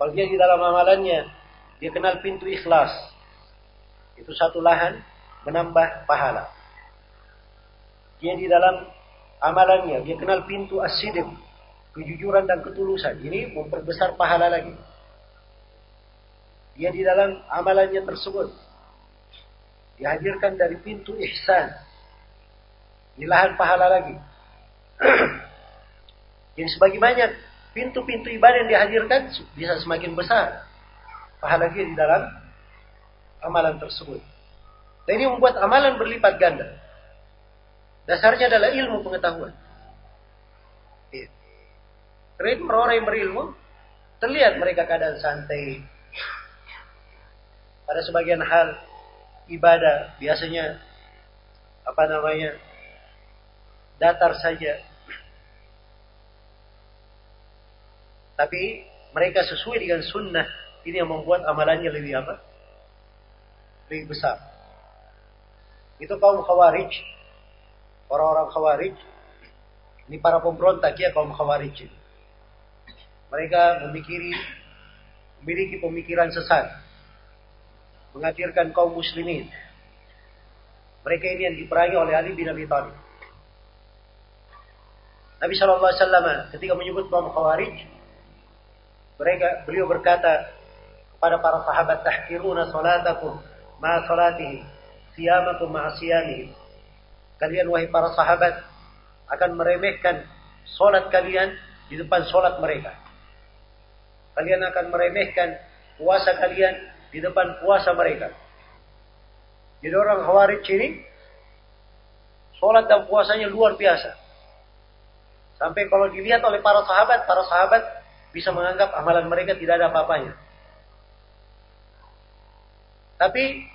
A: Kalau dia di dalam amalannya, dia kenal pintu ikhlas. Itu satu lahan menambah pahala. Dia di dalam amalannya, dia kenal pintu as kejujuran dan ketulusan. Ini memperbesar pahala lagi. Dia di dalam amalannya tersebut dihadirkan dari pintu ihsan. Di lahan pahala lagi. Jadi sebagai banyak pintu-pintu ibadah yang dihadirkan bisa semakin besar pahala dia di dalam amalan tersebut. Dan ini membuat amalan berlipat ganda. Dasarnya adalah ilmu pengetahuan. Karena itu orang-orang yang berilmu, terlihat mereka keadaan santai. Pada sebagian hal ibadah biasanya apa namanya datar saja. Tapi mereka sesuai dengan sunnah ini yang membuat amalannya lebih apa? Lebih besar. Itu kaum khawarij. Orang-orang khawarij. Ini para pemberontak ya kaum khawarij. Mereka memikiri, memiliki pemikiran sesat. Mengajarkan kaum muslimin. Mereka ini yang diperangi oleh Ali bin Abi Thalib. Nabi SAW ketika menyebut kaum khawarij, mereka beliau berkata kepada para sahabat tahkiruna salatakum ma salatihi siyamakum ma siyamihi. Kalian wahai para sahabat akan meremehkan solat kalian di depan solat mereka. Kalian akan meremehkan puasa kalian di depan puasa mereka. Jadi orang Khawarij ini sholat dan puasanya luar biasa. Sampai kalau dilihat oleh para sahabat, para sahabat bisa menganggap amalan mereka tidak ada apa-apanya. Tapi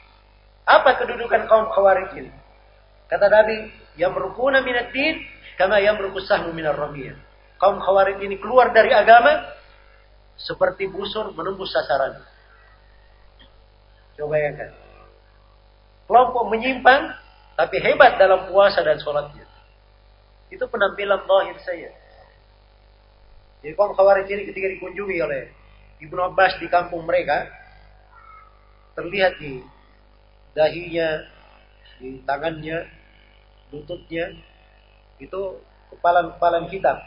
A: apa kedudukan kaum Khawarij ini? Kata Nabi, yang minat din, karena yang merukusahmu minar ramiyah. Kaum Khawarij ini keluar dari agama seperti busur menembus sasaran. Coba bayangkan. Kelompok menyimpang, tapi hebat dalam puasa dan sholatnya. Itu penampilan zahir saya. Jadi kaum khawarij ini ketika dikunjungi oleh Ibnu Abbas di kampung mereka, terlihat di dahinya, di tangannya, lututnya, itu kepalan-kepalan hitam.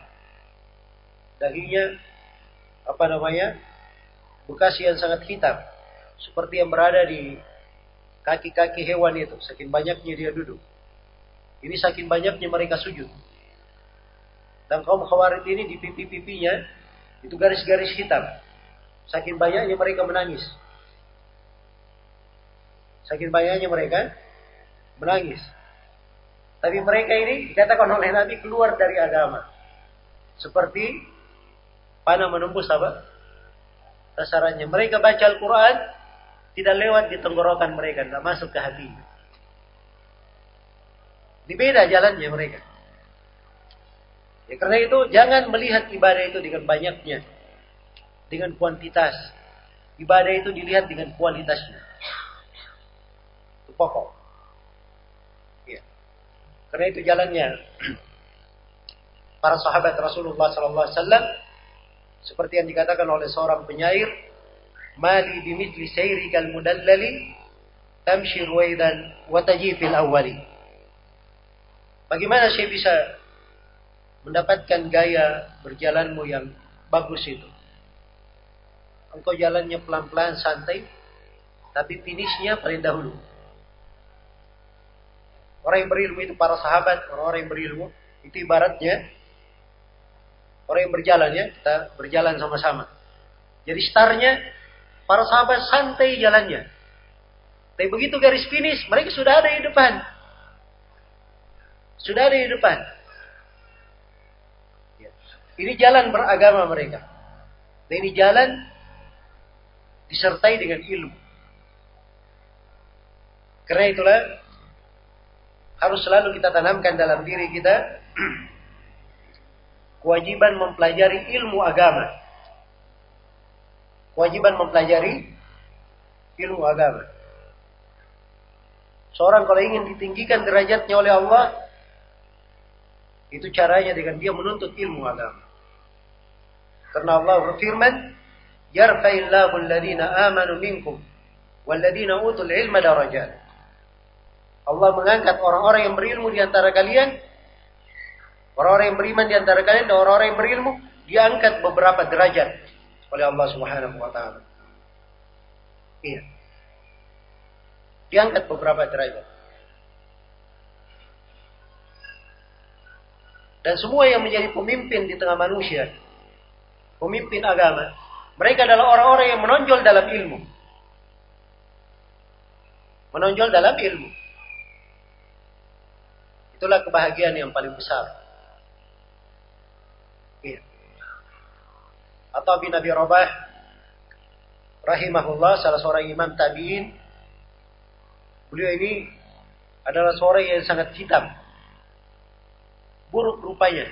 A: Dahinya apa namanya bekas yang sangat hitam. Seperti yang berada di kaki-kaki hewan itu saking banyaknya dia duduk. Ini saking banyaknya mereka sujud dan kaum khawarid ini di pipi-pipinya itu garis-garis hitam saking banyaknya mereka menangis saking banyaknya mereka menangis tapi mereka ini dikatakan oleh Nabi keluar dari agama seperti Panah menembus apa? Sasarannya. Mereka baca Al-Quran, tidak lewat di tenggorokan mereka, tidak masuk ke hati. Ini beda jalannya mereka. Ya, karena itu jangan melihat ibadah itu dengan banyaknya, dengan kuantitas. Ibadah itu dilihat dengan kualitasnya. Itu pokok. Ya. Karena itu jalannya para sahabat Rasulullah Sallallahu Alaihi Wasallam seperti yang dikatakan oleh seorang penyair, Mali bimithli sayrikal mudallali tamshi ruwaidan wa tajifil awwali. Bagaimana saya bisa mendapatkan gaya berjalanmu yang bagus itu? Engkau jalannya pelan-pelan santai, tapi finishnya paling dahulu. Orang yang berilmu itu para sahabat, orang-orang yang berilmu itu ibaratnya Orang yang berjalan ya, kita berjalan sama-sama. Jadi startnya, para sahabat santai jalannya. Tapi begitu garis finish, mereka sudah ada di depan. Sudah ada di depan. Ini jalan beragama mereka. Dan ini jalan disertai dengan ilmu. Karena itulah harus selalu kita tanamkan dalam diri kita kewajiban mempelajari ilmu agama. Kewajiban mempelajari ilmu agama. Seorang kalau ingin ditinggikan derajatnya oleh Allah, itu caranya dengan dia menuntut ilmu agama. Karena Allah berfirman, "Yarfa'illahu alladhina amanu minkum walladhina utul ilma darajat." Allah mengangkat orang-orang yang berilmu di antara kalian Orang-orang yang beriman di antara kalian dan orang-orang yang berilmu diangkat beberapa derajat oleh Allah Subhanahu wa taala. Iya. Diangkat beberapa derajat. Dan semua yang menjadi pemimpin di tengah manusia, pemimpin agama, mereka adalah orang-orang yang menonjol dalam ilmu. Menonjol dalam ilmu. Itulah kebahagiaan yang paling besar. atau bin Abi Rabah rahimahullah salah seorang imam tabi'in beliau ini adalah seorang yang sangat hitam buruk rupanya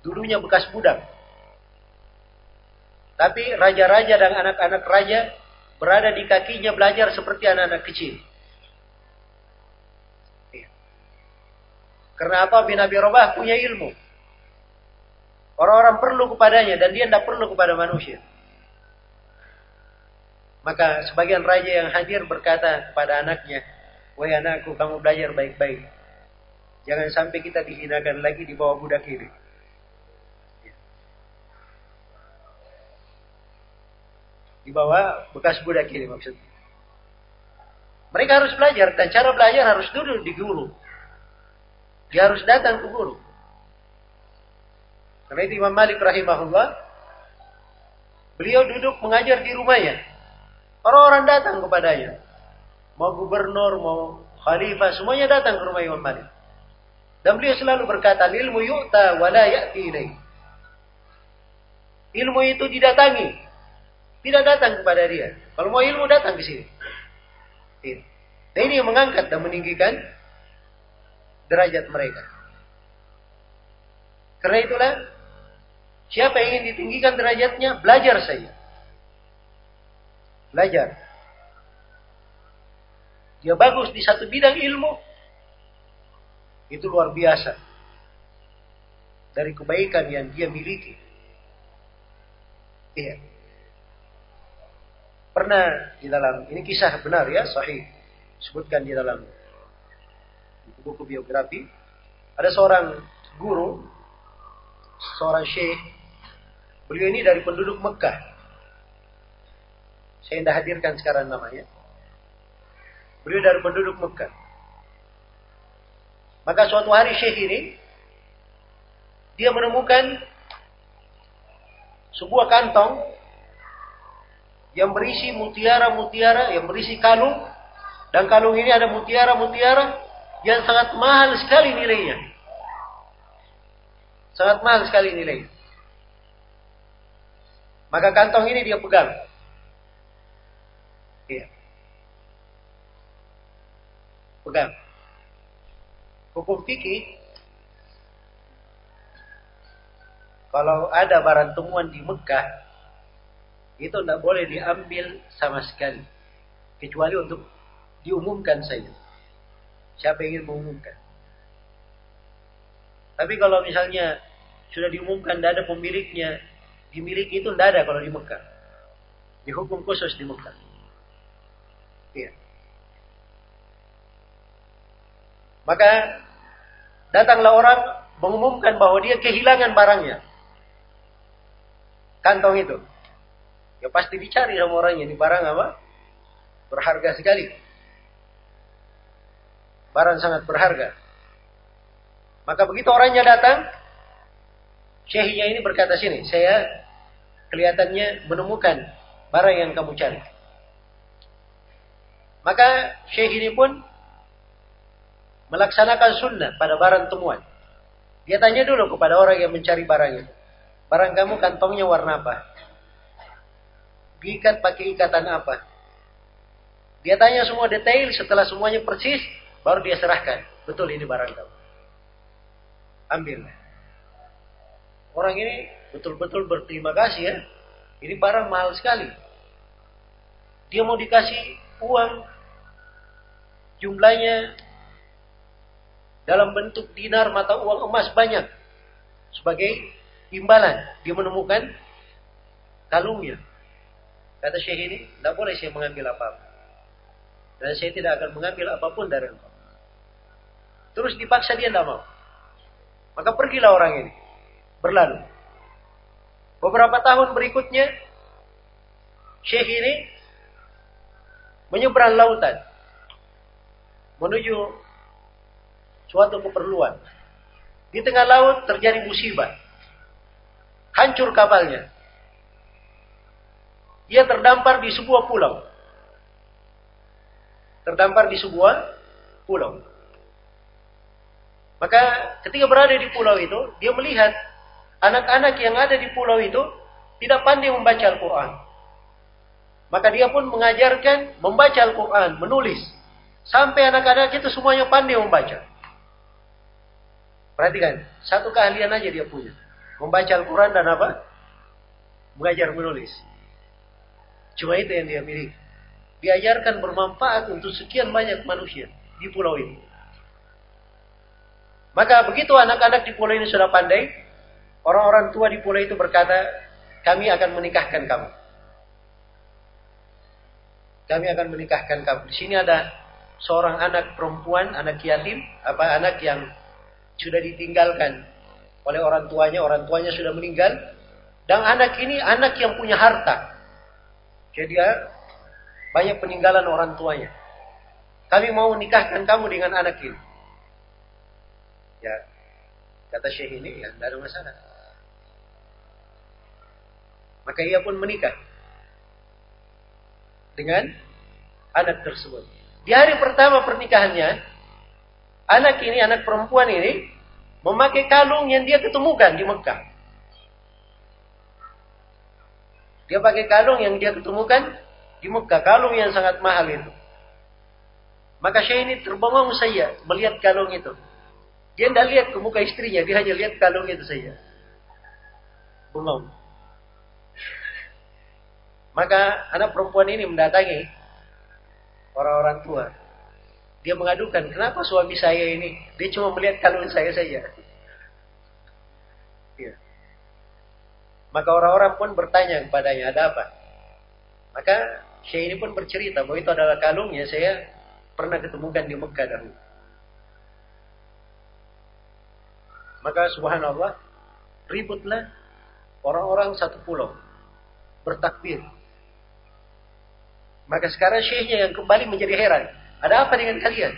A: dulunya bekas budak tapi raja-raja dan anak-anak raja berada di kakinya belajar seperti anak-anak kecil Karena apa? Bin Abi Rabah punya ilmu. Orang-orang perlu kepadanya dan dia tidak perlu kepada manusia. Maka sebagian raja yang hadir berkata kepada anaknya, Wahai anakku, kamu belajar baik-baik. Jangan sampai kita dihinakan lagi di bawah budak ini. Di bawah bekas budak ini maksudnya. Mereka harus belajar dan cara belajar harus duduk di guru. Dia harus datang ke guru. Karena itu Imam Malik rahimahullah, beliau duduk mengajar di rumahnya. Orang-orang datang kepadanya. Mau gubernur, mau khalifah, semuanya datang ke rumah Imam Malik. Dan beliau selalu berkata, ilmu yu'ta wa la ya'ti. Ilmu itu didatangi. Tidak datang kepada dia. Kalau mau ilmu datang ke sini. Dan ini yang mengangkat dan meninggikan derajat mereka. Karena itulah siapa yang ingin ditinggikan derajatnya belajar saja. Belajar. Dia bagus di satu bidang ilmu itu luar biasa dari kebaikan yang dia miliki. Iya. Pernah di dalam ini kisah benar ya, sahih. Sebutkan di dalam buku biografi, ada seorang guru, seorang syekh, beliau ini dari penduduk Mekah. Saya tidak hadirkan sekarang namanya. Beliau dari penduduk Mekah. Maka suatu hari syekh ini, dia menemukan sebuah kantong yang berisi mutiara-mutiara, yang berisi kalung, dan kalung ini ada mutiara-mutiara yang sangat mahal sekali nilainya. Sangat mahal sekali nilainya. Maka kantong ini dia pegang. Iya. Pegang. Hukum fikih kalau ada barang temuan di Mekah itu tidak boleh diambil sama sekali kecuali untuk diumumkan saja. Siapa ingin mengumumkan? Tapi kalau misalnya sudah diumumkan tidak ada pemiliknya, dimiliki itu tidak ada kalau di Mekah. Dihukum khusus di Mekah. Iya. Maka datanglah orang mengumumkan bahwa dia kehilangan barangnya. Kantong itu. Ya pasti dicari sama orangnya. Ini barang apa? Berharga sekali barang sangat berharga. Maka begitu orangnya datang, syekhnya ini berkata sini, saya kelihatannya menemukan barang yang kamu cari. Maka syekh ini pun melaksanakan sunnah pada barang temuan. Dia tanya dulu kepada orang yang mencari barang itu. Barang kamu kantongnya warna apa? Diikat pakai ikatan apa? Dia tanya semua detail, setelah semuanya persis, Baru dia serahkan. Betul ini barang kamu. Ambil. Orang ini betul-betul berterima kasih ya. Ini barang mahal sekali. Dia mau dikasih uang jumlahnya dalam bentuk dinar mata uang emas banyak sebagai imbalan dia menemukan kalungnya kata syekh ini tidak boleh saya mengambil apa-apa dan saya tidak akan mengambil apa pun dari engkau Terus dipaksa dia tidak mau. Maka pergilah orang ini. Berlalu. Beberapa tahun berikutnya, Syekh ini menyeberang lautan. Menuju suatu keperluan. Di tengah laut terjadi musibah. Hancur kapalnya. Dia terdampar di sebuah pulau. Terdampar di sebuah pulau. Maka ketika berada di pulau itu, dia melihat anak-anak yang ada di pulau itu tidak pandai membaca Al-Quran. Maka dia pun mengajarkan membaca Al-Quran, menulis. Sampai anak-anak itu semuanya pandai membaca. Perhatikan, satu keahlian aja dia punya. Membaca Al-Quran dan apa? Mengajar menulis. Cuma itu yang dia miliki. Diajarkan bermanfaat untuk sekian banyak manusia di pulau ini. Maka begitu anak-anak di pulau ini sudah pandai, orang-orang tua di pulau itu berkata, kami akan menikahkan kamu. Kami akan menikahkan kamu. Di sini ada seorang anak perempuan, anak yatim, apa anak yang sudah ditinggalkan oleh orang tuanya, orang tuanya sudah meninggal, dan anak ini anak yang punya harta. Jadi dia banyak peninggalan orang tuanya. Kami mau nikahkan kamu dengan anak ini. Ya, kata Syekh ini, ya tidak ada masalah. Maka ia pun menikah dengan anak tersebut. Di hari pertama pernikahannya, anak ini, anak perempuan ini, memakai kalung yang dia ketemukan di Mekah. Dia pakai kalung yang dia ketemukan di Mekah, kalung yang sangat mahal itu. Maka Syekh ini terbengong saya melihat kalung itu. Dia tidak lihat ke muka istrinya, dia hanya lihat kalung itu saja. Bengong. Maka anak perempuan ini mendatangi orang-orang tua. Dia mengadukan, kenapa suami saya ini, dia cuma melihat kalung saya saja. Ya. Maka orang-orang pun bertanya kepadanya, ada apa? Maka Syekh ini pun bercerita bahwa itu adalah kalung yang saya pernah ketemukan di Mekah dahulu. Maka subhanallah, ributlah orang-orang satu pulau. Bertakbir. Maka sekarang syekhnya yang kembali menjadi heran. Ada apa dengan kalian?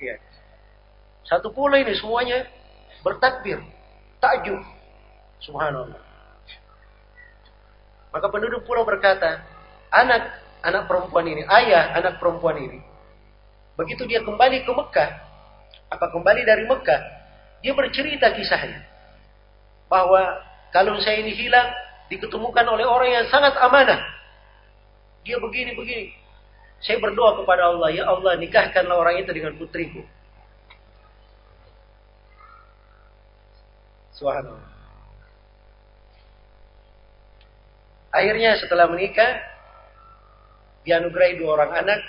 A: Ya. Satu pulau ini semuanya bertakbir. Takjub. Subhanallah. Maka penduduk pulau berkata, anak anak perempuan ini, ayah anak perempuan ini, begitu dia kembali ke Mekah, apa kembali dari Mekah, dia bercerita kisahnya. Bahwa kalau saya ini hilang, diketemukan oleh orang yang sangat amanah. Dia begini-begini. Saya berdoa kepada Allah, ya Allah nikahkanlah orang itu dengan putriku. Subhanallah. Akhirnya setelah menikah, dianugerahi dua orang anak.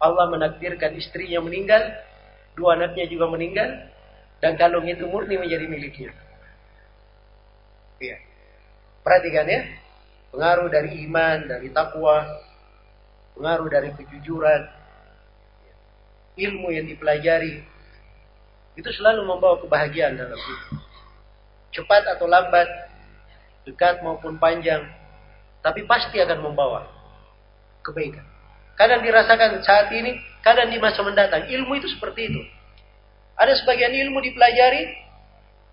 A: Allah menakdirkan istrinya meninggal, dua anaknya juga meninggal, dan kalung itu murni menjadi miliknya. Iya. Perhatikan ya. Pengaruh dari iman, dari takwa, pengaruh dari kejujuran, ilmu yang dipelajari, itu selalu membawa kebahagiaan dalam hidup. Cepat atau lambat, dekat maupun panjang, tapi pasti akan membawa kebaikan. Kadang dirasakan saat ini, kadang di masa mendatang. Ilmu itu seperti itu. Ada sebagian ilmu dipelajari,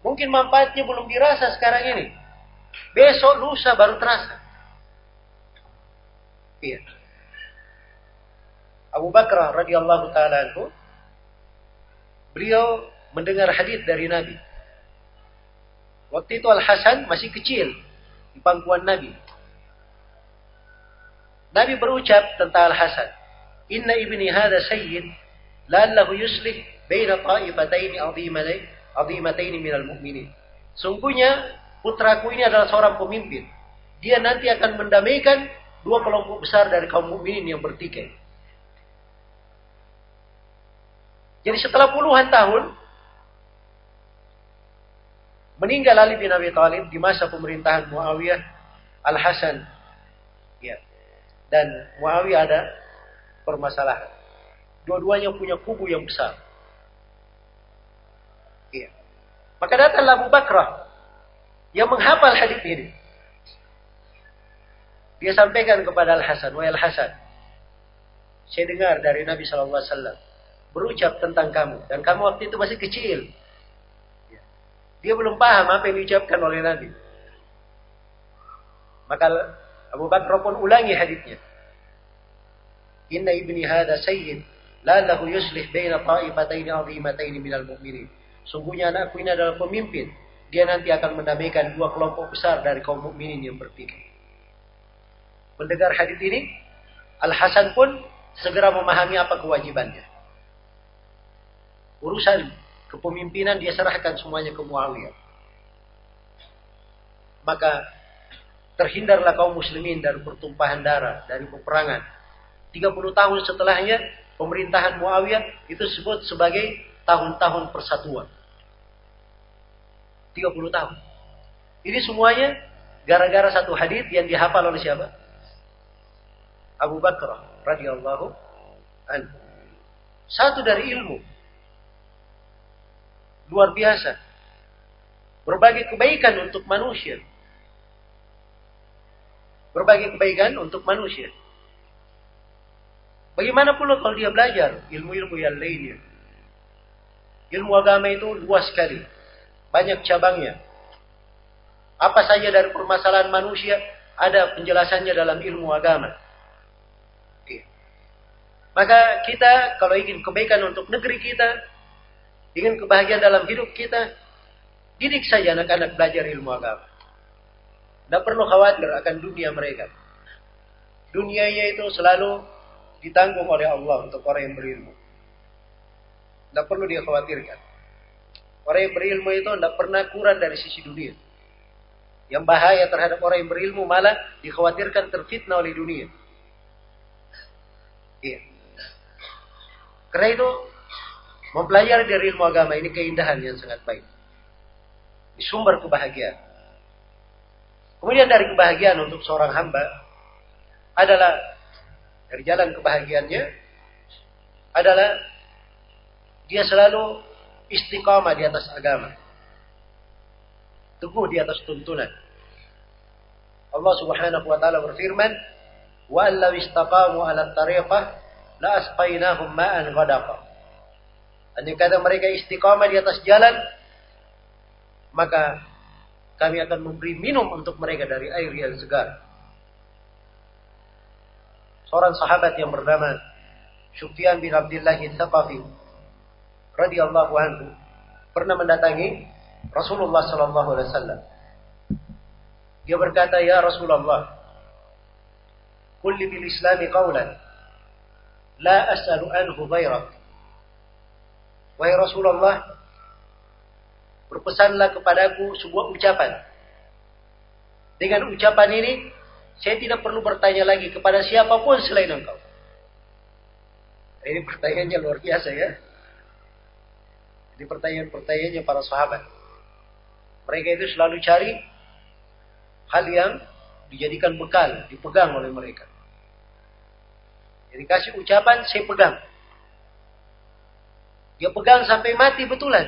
A: mungkin manfaatnya belum dirasa sekarang ini. Besok lusa baru terasa. Iya. Abu Bakar radhiyallahu taala beliau mendengar hadis dari Nabi. Waktu itu Al Hasan masih kecil di pangkuan Nabi. Nabi berucap tentang Al Hasan, Inna ibni hada sayyid lallahu yuslih baina ta'ifataini azimataini azimataini minal mu'minin. Sungguhnya putraku ini adalah seorang pemimpin. Dia nanti akan mendamaikan dua kelompok besar dari kaum mukminin yang bertikai. Jadi setelah puluhan tahun meninggal Ali bin Abi Thalib di masa pemerintahan Muawiyah Al Hasan. Ya. Dan Muawiyah ada permasalahan. Dua-duanya punya kubu yang besar. Ya. Maka datanglah Abu Bakrah yang menghafal hadis ini. Dia sampaikan kepada Al Hasan, "Wahai Al Hasan, saya dengar dari Nabi Shallallahu Alaihi Wasallam berucap tentang kamu dan kamu waktu itu masih kecil. Dia belum paham apa yang diucapkan oleh Nabi. Maka Abu Bakar pun ulangi hadisnya. Inna ibni hada sayyid la lahu yuslih baina ta'ifataini 'azimataini minal mu'minin. Sungguhnya anakku ini adalah pemimpin. dia nanti akan mendamaikan dua kelompok besar dari kaum mukminin yang berpikir. Mendengar hadis ini, Al Hasan pun segera memahami apa kewajibannya. Urusan kepemimpinan dia serahkan semuanya ke Muawiyah. Maka terhindarlah kaum muslimin dari pertumpahan darah, dari peperangan. 30 tahun setelahnya pemerintahan Muawiyah itu disebut sebagai tahun-tahun persatuan. 30 tahun. Ini semuanya gara-gara satu hadis yang dihafal oleh siapa? Abu Bakar radhiyallahu anhu. Satu dari ilmu. Luar biasa. Berbagai kebaikan untuk manusia. Berbagai kebaikan untuk manusia. Bagaimana pula kalau dia belajar ilmu-ilmu yang lainnya? Ilmu agama itu luas sekali. Banyak cabangnya. Apa saja dari permasalahan manusia ada penjelasannya dalam ilmu agama. Maka kita kalau ingin kebaikan untuk negeri kita, ingin kebahagiaan dalam hidup kita, didik saja anak-anak belajar ilmu agama. Tidak perlu khawatir akan dunia mereka. Dunianya itu selalu ditanggung oleh Allah untuk orang yang berilmu. Tidak perlu dia khawatirkan. Orang yang berilmu itu tidak pernah kurang dari sisi dunia. Yang bahaya terhadap orang yang berilmu malah dikhawatirkan terfitnah oleh dunia. Iya. Karena itu mempelajari dari ilmu agama ini keindahan yang sangat baik. Ini sumber kebahagiaan. Kemudian dari kebahagiaan untuk seorang hamba adalah dari jalan kebahagiaannya adalah dia selalu istiqamah di atas agama. Teguh di atas tuntunan. Allah Subhanahu wa taala berfirman, "Wa law istaqamu 'ala tariqah la asqainahum ma'an ghadaqa. Andai kata mereka istiqamah di atas jalan, maka kami akan memberi minum untuk mereka dari air yang segar. Seorang sahabat yang bernama Sufyan bin Abdullah Thaqafi radhiyallahu anhu pernah mendatangi Rasulullah sallallahu alaihi wasallam. Dia berkata, "Ya Rasulullah, kulli bil Islami qawlan La as'alu anhu ghairak. Wahai Rasulullah, berpesanlah kepadaku sebuah ucapan. Dengan ucapan ini, saya tidak perlu bertanya lagi kepada siapa pun selain engkau. Ini pertanyaannya luar biasa ya. Ini pertanyaan-pertanyaannya para sahabat. Mereka itu selalu cari hal yang dijadikan bekal, dipegang oleh mereka. Jadi kasih ucapan, saya pegang. Dia pegang sampai mati betulan.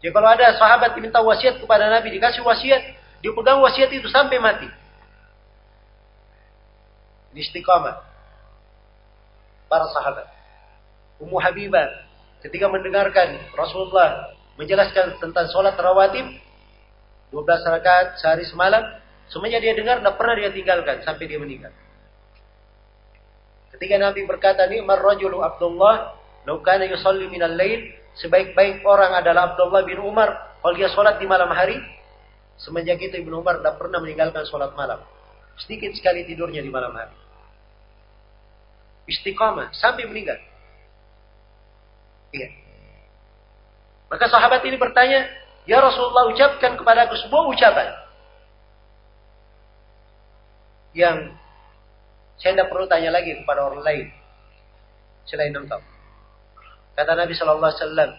A: Jadi kalau ada sahabat diminta wasiat kepada Nabi, dikasih wasiat, dia pegang wasiat itu sampai mati. Ini istiqamah. Para sahabat. Ummu Habibah ketika mendengarkan Rasulullah menjelaskan tentang sholat rawatib 12 rakaat sehari semalam Semuanya dia dengar, tidak pernah dia tinggalkan sampai dia meninggal. Ketika Nabi berkata, Ni'mar rajulu Abdullah, laukana yusalli minal lail, sebaik-baik orang adalah Abdullah bin Umar, kalau dia sholat di malam hari, semenjak itu Ibnu Umar tidak pernah meninggalkan sholat malam. Sedikit sekali tidurnya di malam hari. Istiqamah, sampai meninggal. Iya. Maka sahabat ini bertanya, Ya Rasulullah ucapkan kepada aku sebuah ucapan yang saya tidak perlu tanya lagi kepada orang lain selain engkau. Kata Nabi Shallallahu Alaihi Wasallam,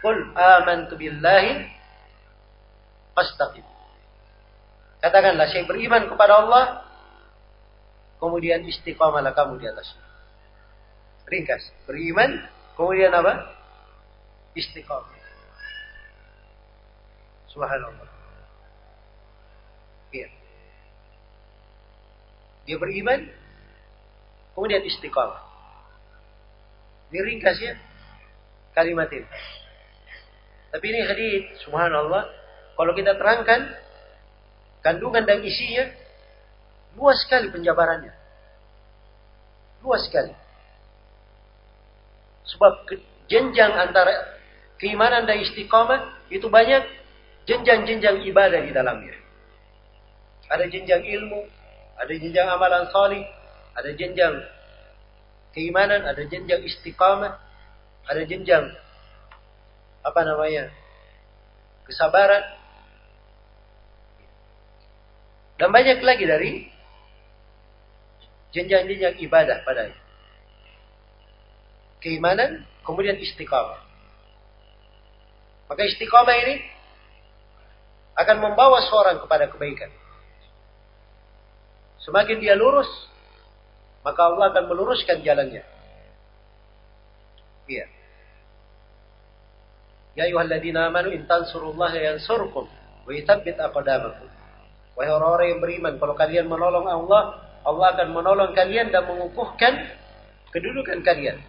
A: "Kul amantu billahi fastaqim." Katakanlah saya beriman kepada Allah, kemudian istiqamalah kamu di atasnya. Ringkas, beriman, kemudian apa? Istiqamah. Subhanallah. Iya. Dia beriman, kemudian istiqamah. Ini ringkas ya kalimat ini. Tapi ini hadis, subhanallah, kalau kita terangkan kandungan dan isinya luas sekali penjabarannya. Luas sekali. Sebab jenjang antara keimanan dan istiqamah itu banyak jenjang-jenjang ibadah di dalamnya. Ada jenjang ilmu, ada jenjang amalan salih, ada jenjang keimanan, ada jenjang istiqamah, ada jenjang apa namanya? kesabaran. Dan banyak lagi dari jenjang-jenjang ibadah padanya. Keimanan, kemudian istiqamah. Maka istiqamah ini akan membawa seorang kepada kebaikan. Semakin dia lurus, maka Allah akan meluruskan jalannya. Iya. Ya ayyuhalladzina amanu in tansurullaha yansurkum wa yuthabbit aqdamakum. Wahai orang-orang yang beriman, kalau kalian menolong Allah, Allah akan menolong kalian dan mengukuhkan kedudukan kalian.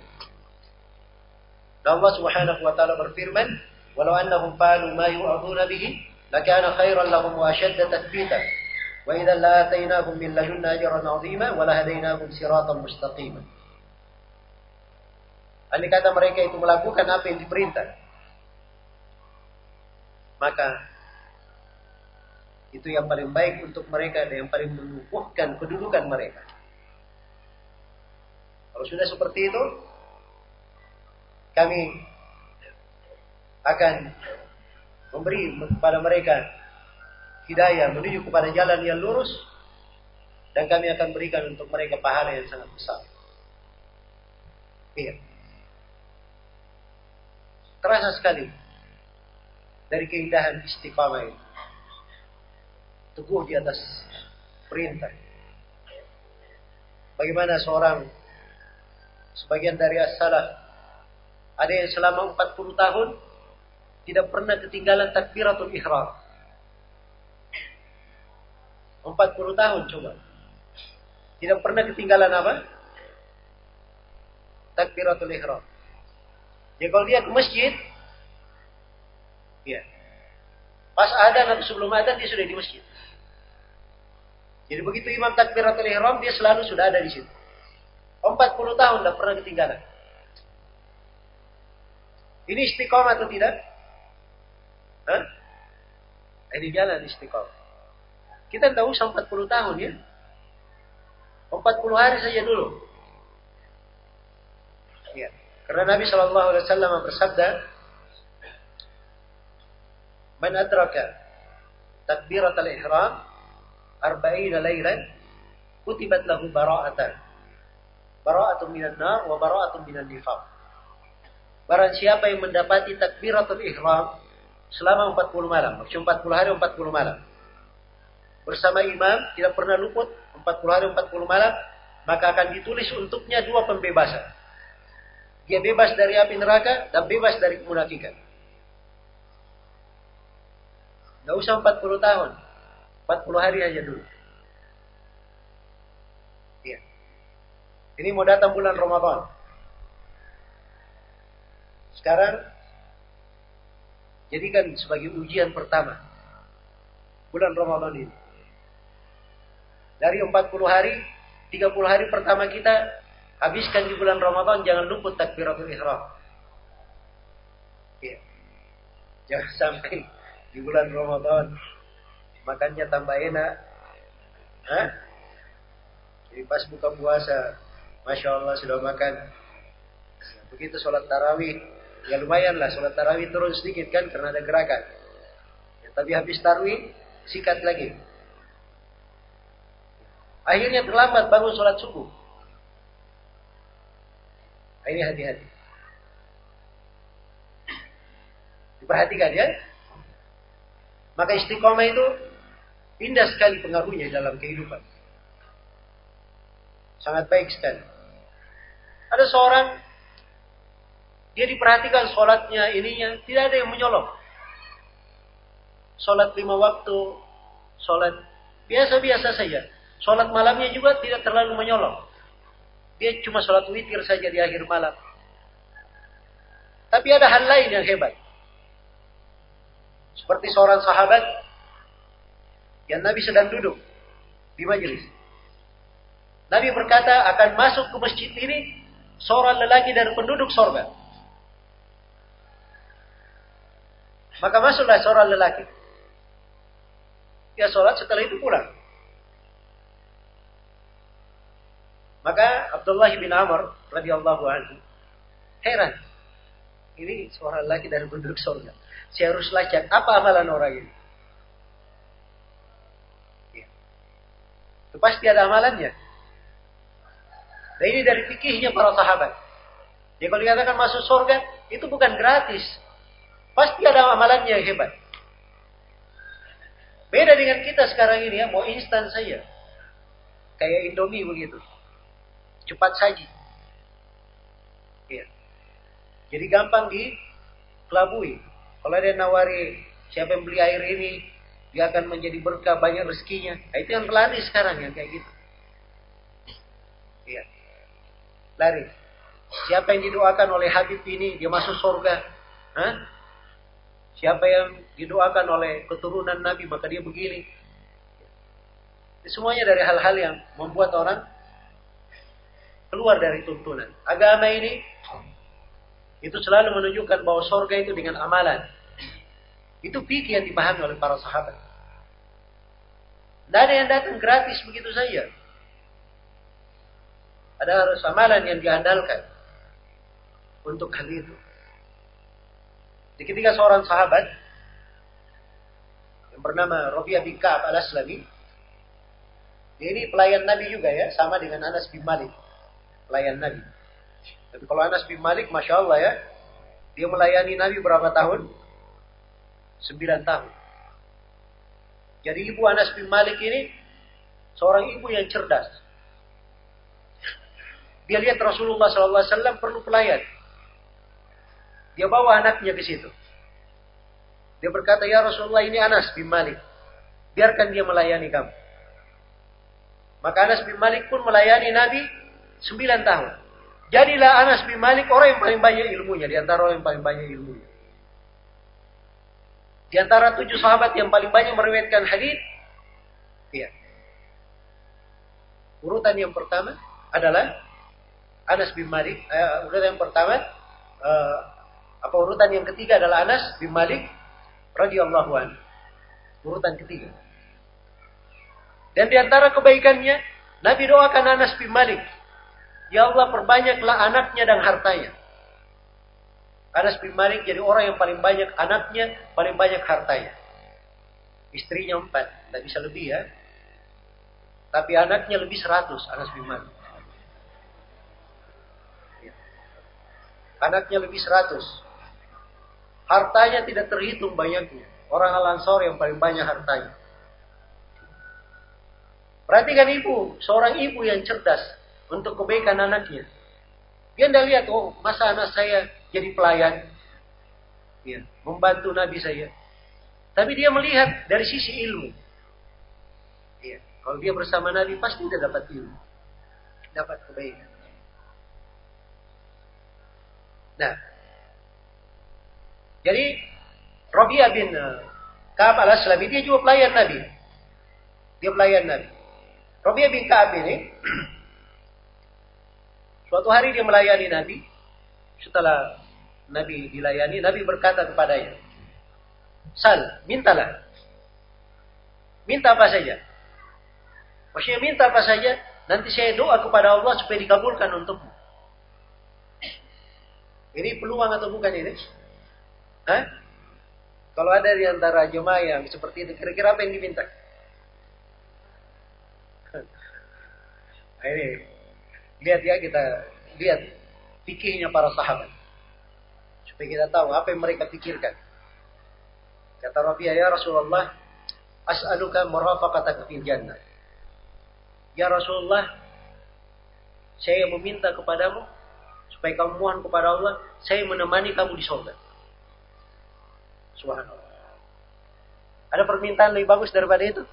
A: Dan Allah Subhanahu wa taala berfirman, "Walau annahum fa'alu ma yu'aduna bihi, lakana khairan lahum wa ashadda tathbita." وإذا لآتيناهم من لدنا أجرا عظيما ولهديناهم صراطا مستقيما Andai kata mereka itu melakukan apa yang diperintah, maka itu yang paling baik untuk mereka dan yang paling mengukuhkan kedudukan mereka. Kalau sudah seperti itu, kami akan memberi kepada mereka hidayah menuju kepada jalan yang lurus dan kami akan berikan untuk mereka pahala yang sangat besar. Iya. Terasa sekali dari keindahan istiqamah ini. Teguh di atas perintah. Bagaimana seorang sebagian dari as-salaf ada yang selama 40 tahun tidak pernah ketinggalan takbiratul ihram. 40 tahun coba. Tidak pernah ketinggalan apa? Takbiratul ihram. Jadi kalau dia ke masjid, ya. Pas ada atau sebelum ada dia sudah di masjid. Jadi begitu imam takbiratul ihram dia selalu sudah ada di situ. 40 tahun tidak pernah ketinggalan. Ini istiqomah atau tidak? Hah? Ini jalan istiqomah. Kita tidak usah 40 tahun ya. 40 hari saja dulu. Ya. Karena Nabi Shallallahu Alaihi Wasallam bersabda, "Man adraka takbirat al-ihram arba'ina laylan kutibat lahu bara'atan bara'atun minan nar wa bara'atun minan nifaq." Barang siapa yang mendapati takbiratul ihram selama 40 malam, maksudnya 40 hari 40 malam bersama imam, tidak pernah luput 40 hari 40 malam, maka akan ditulis untuknya dua pembebasan. Dia bebas dari api neraka dan bebas dari kemunafikan. Tidak usah 40 tahun. 40 hari aja dulu. Iya. Ini mau datang bulan Ramadan. Sekarang jadikan sebagai ujian pertama. Bulan Ramadan ini. Dari 40 hari, 30 hari pertama kita habiskan di bulan Ramadan jangan luput takbiratul ihram. Ya. Jangan sampai di bulan Ramadan makannya tambah enak. Hah? Jadi pas buka puasa, Masya Allah sudah makan. Begitu sholat tarawih, ya lumayan lah sholat tarawih turun sedikit kan karena ada gerakan. Ya, tapi habis tarawih, sikat lagi. Akhirnya terlambat bangun sholat subuh. Ini hati-hati. Diperhatikan ya. Maka istiqomah itu indah sekali pengaruhnya dalam kehidupan. Sangat baik sekali. Ada seorang dia diperhatikan sholatnya ininya tidak ada yang menyolong. Sholat lima waktu, sholat biasa-biasa saja. Sholat malamnya juga tidak terlalu menyolong. Dia cuma sholat witir saja di akhir malam. Tapi ada hal lain yang hebat. Seperti seorang sahabat yang Nabi sedang duduk di majelis. Nabi berkata akan masuk ke masjid ini seorang lelaki dari penduduk sorga. Maka masuklah seorang lelaki. Dia sholat setelah itu pulang. Maka Abdullah bin Amr radhiyallahu anhu heran. Ini seorang lelaki dari penduduk surga. Saya harus lacak apa amalan orang ini. Ya. Itu pasti ada amalannya. Dan ini dari fikihnya para sahabat. Jadi kalau dikatakan masuk surga, itu bukan gratis. Pasti ada amalannya yang hebat. Beda dengan kita sekarang ini ya, mau instan saja. Kayak Indomie begitu cepat saji. Ya. Jadi gampang dikelabui. Kalau ada nawari siapa yang beli air ini, dia akan menjadi berkah banyak rezekinya. Nah, itu yang lari sekarang yang kayak gitu. Iya. Lari. Siapa yang didoakan oleh Habib ini, dia masuk surga. Hah? Siapa yang didoakan oleh keturunan Nabi, maka dia begini. Semuanya dari hal-hal yang membuat orang keluar dari tuntunan. Agama ini itu selalu menunjukkan bahwa sorga itu dengan amalan. Itu fikih yang dipahami oleh para sahabat. Tidak ada yang datang gratis begitu saja. Ada harus amalan yang diandalkan untuk hal itu. Jadi ketika seorang sahabat yang bernama Rabi'ah bin Ka'ab al-Aslami, ini pelayan Nabi juga ya, sama dengan Anas bin Malik pelayan Nabi. Tapi kalau Anas bin Malik, Masya Allah ya, dia melayani Nabi berapa tahun? Sembilan tahun. Jadi ibu Anas bin Malik ini seorang ibu yang cerdas. Dia lihat Rasulullah SAW perlu pelayan. Dia bawa anaknya ke situ. Dia berkata, ya Rasulullah ini Anas bin Malik. Biarkan dia melayani kamu. Maka Anas bin Malik pun melayani Nabi Sembilan tahun. Jadilah Anas bin Malik orang yang paling banyak ilmunya. Di antara orang yang paling banyak ilmunya. Di antara tujuh sahabat yang paling banyak meriwayatkan hadis, iya. Urutan yang pertama adalah Anas bin Malik. Uh, urutan yang pertama, uh, apa urutan yang ketiga adalah Anas bin Malik radhiyallahu anhu. Urutan ketiga. Dan di antara kebaikannya, Nabi doakan Anas bin Malik Ya Allah perbanyaklah anaknya dan hartanya. Anas bin Malik jadi orang yang paling banyak anaknya, paling banyak hartanya. Istrinya empat, tidak bisa lebih ya. Tapi anaknya lebih seratus, Anas bin Malik. Ya. Anaknya lebih seratus. Hartanya tidak terhitung banyaknya. Orang Al-Ansor yang paling banyak hartanya. Perhatikan ibu, seorang ibu yang cerdas untuk kebaikan anaknya. Dia tidak lihat, oh masa anak saya jadi pelayan. Ya, membantu Nabi saya. Tapi dia melihat dari sisi ilmu. Ya, kalau dia bersama Nabi pasti dia dapat ilmu. Dapat kebaikan. Nah, jadi Rabi'ah bin uh, Ka'ab al-Aslami dia juga pelayan Nabi. Dia pelayan Nabi. Rabi'ah bin Ka'ab ini Suatu hari dia melayani Nabi. Setelah Nabi dilayani, Nabi berkata kepadanya, Sal, mintalah. Minta apa saja. Maksudnya minta apa saja, nanti saya doa kepada Allah supaya dikabulkan untukmu. Ini peluang atau bukan ini? Hah? Kalau ada di antara jemaah yang seperti itu, kira-kira apa yang diminta? Nah, ini Lihat ya kita lihat fikihnya para sahabat. Supaya kita tahu apa yang mereka pikirkan. Kata Rabi'ah ya Rasulullah, as'aluka murafaqataka fil jannah. Ya Rasulullah, saya meminta kepadamu supaya kamu mohon kepada Allah, saya menemani kamu di surga. Subhanallah. Ada permintaan lebih bagus daripada itu?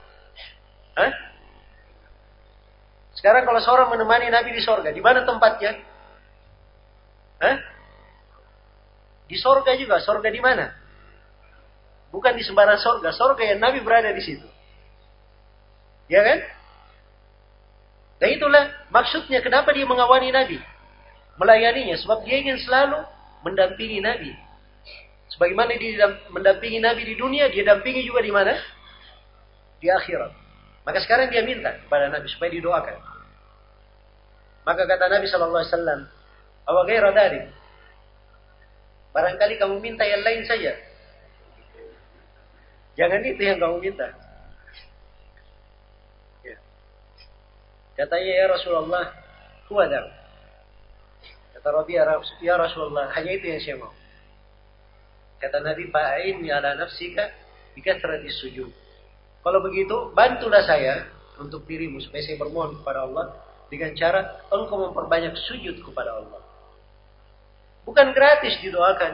A: Hah? Sekarang kalau seorang menemani Nabi di sorga, di mana tempatnya? Hah? Di sorga juga. Sorga di mana? Bukan di sembarang sorga. Sorga yang Nabi berada di situ. Ya kan? Dan itulah maksudnya kenapa dia mengawani Nabi. Melayaninya. Sebab dia ingin selalu mendampingi Nabi. Sebagaimana dia mendampingi Nabi di dunia, dia dampingi juga di mana? Di akhirat. Maka sekarang dia minta kepada Nabi supaya didoakan. Maka kata Nabi Shallallahu Alaihi Wasallam, "Awa gairah dari." Barangkali kamu minta yang lain saja. Jangan itu yang kamu minta. Ya. Katanya ya Rasulullah, huwa Kata Rabi ya Rasulullah, hanya itu yang saya mau. Kata Nabi, fa'in ala nafsika bikatrati sujud. Kalau begitu, bantulah saya untuk dirimu supaya saya bermohon kepada Allah dengan cara engkau memperbanyak sujud kepada Allah. Bukan gratis didoakan.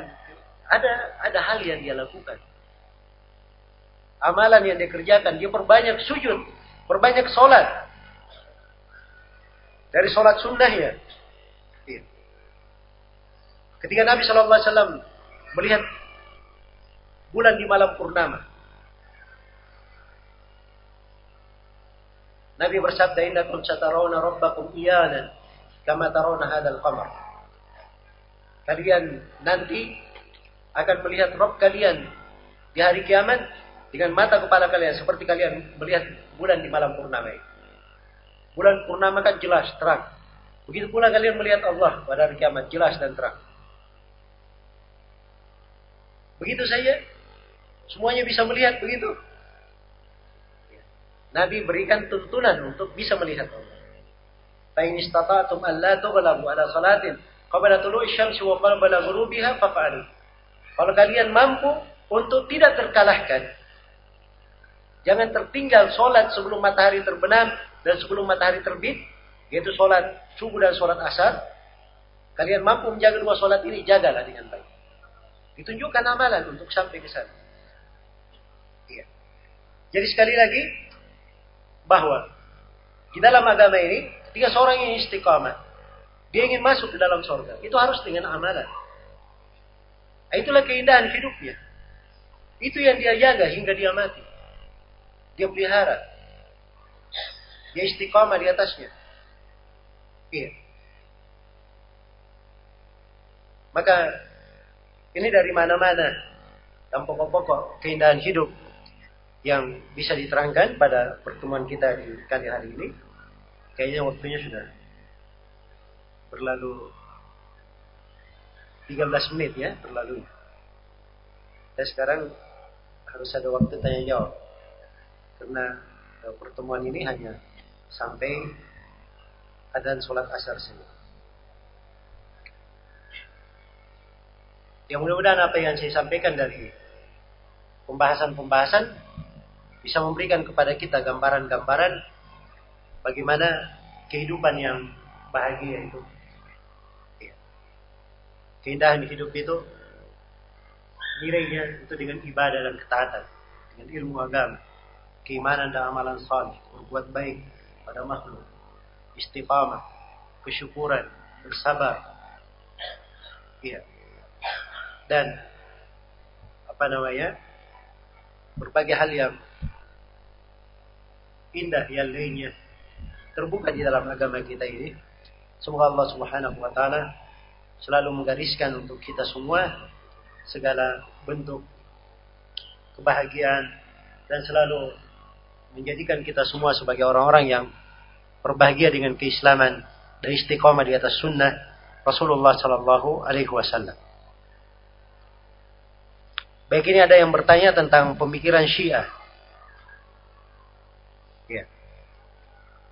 A: Ada ada hal yang dia lakukan. Amalan yang dia kerjakan, dia perbanyak sujud, perbanyak sholat. Dari sholat sunnahnya, Ketika Nabi Shallallahu Alaihi Wasallam melihat bulan di malam purnama, Nabi bersabda, "Innakum satarawna rabbakum iyanan kama tarawna hadzal qamar." Kalian nanti akan melihat Rabb kalian di hari kiamat dengan mata kepala kalian seperti kalian melihat bulan di malam purnama Bulan purnama kan jelas, terang. Begitu pula kalian melihat Allah pada hari kiamat jelas dan terang. Begitu saja. Semuanya bisa melihat begitu. Nabi berikan tuntunan untuk bisa melihat Allah. Fa'in istata'tum an la tughlabu ala salatin qabla tulu'i syamsi wa qabla ghurubiha faf'alu. Kalau kalian mampu untuk tidak terkalahkan, jangan tertinggal sholat sebelum matahari terbenam dan sebelum matahari terbit, yaitu sholat subuh dan sholat asar. Kalian mampu menjaga dua sholat ini, jagalah dengan baik. Ditunjukkan amalan untuk sampai ke sana. Iya. Jadi sekali lagi bahwa di dalam agama ini ketika seorang yang istiqamah dia ingin masuk ke dalam surga itu harus dengan amalan. Itulah keindahan hidupnya. Itu yang dia jaga hingga dia mati. Dia pelihara. Dia istiqamah di atasnya. Iya. Maka ini dari mana-mana dan pokok-pokok keindahan hidup yang bisa diterangkan pada pertemuan kita di kali hari ini. Kayaknya waktunya sudah berlalu 13 menit ya berlalu. Dan sekarang harus ada waktu tanya jawab. Karena eh, pertemuan ini hanya sampai adzan sholat asar saja. Yang mudah-mudahan apa yang saya sampaikan dari pembahasan-pembahasan bisa memberikan kepada kita gambaran-gambaran bagaimana kehidupan yang bahagia itu. Ya. Keindahan hidup itu nilainya itu dengan ibadah dan ketaatan, dengan ilmu agama, keimanan dan amalan saleh, berbuat baik pada makhluk, istiqamah, kesyukuran, bersabar. Iya dan apa namanya berbagai hal yang indah yang lainnya terbuka di dalam agama kita ini. Semoga Allah Subhanahu wa taala selalu menggariskan untuk kita semua segala bentuk kebahagiaan dan selalu menjadikan kita semua sebagai orang-orang yang berbahagia dengan keislaman dan istiqomah di atas sunnah Rasulullah Sallallahu Alaihi Wasallam. Baik ini ada yang bertanya tentang pemikiran Syiah. Ya.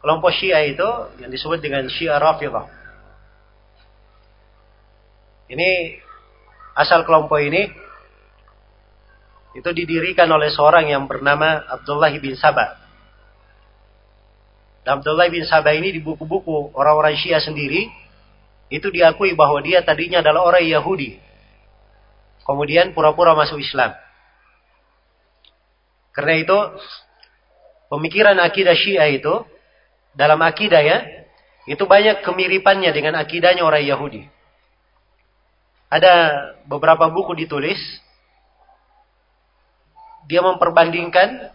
A: Kelompok Syiah itu yang disebut dengan Syiah Rafidah. Ini asal kelompok ini itu didirikan oleh seorang yang bernama Abdullah bin Sabah. Dan Abdullah bin Sabah ini di buku-buku orang-orang Syiah sendiri itu diakui bahwa dia tadinya adalah orang Yahudi kemudian pura-pura masuk Islam. Karena itu pemikiran akidah Syiah itu dalam akidah ya, itu banyak kemiripannya dengan akidahnya orang Yahudi. Ada beberapa buku ditulis dia memperbandingkan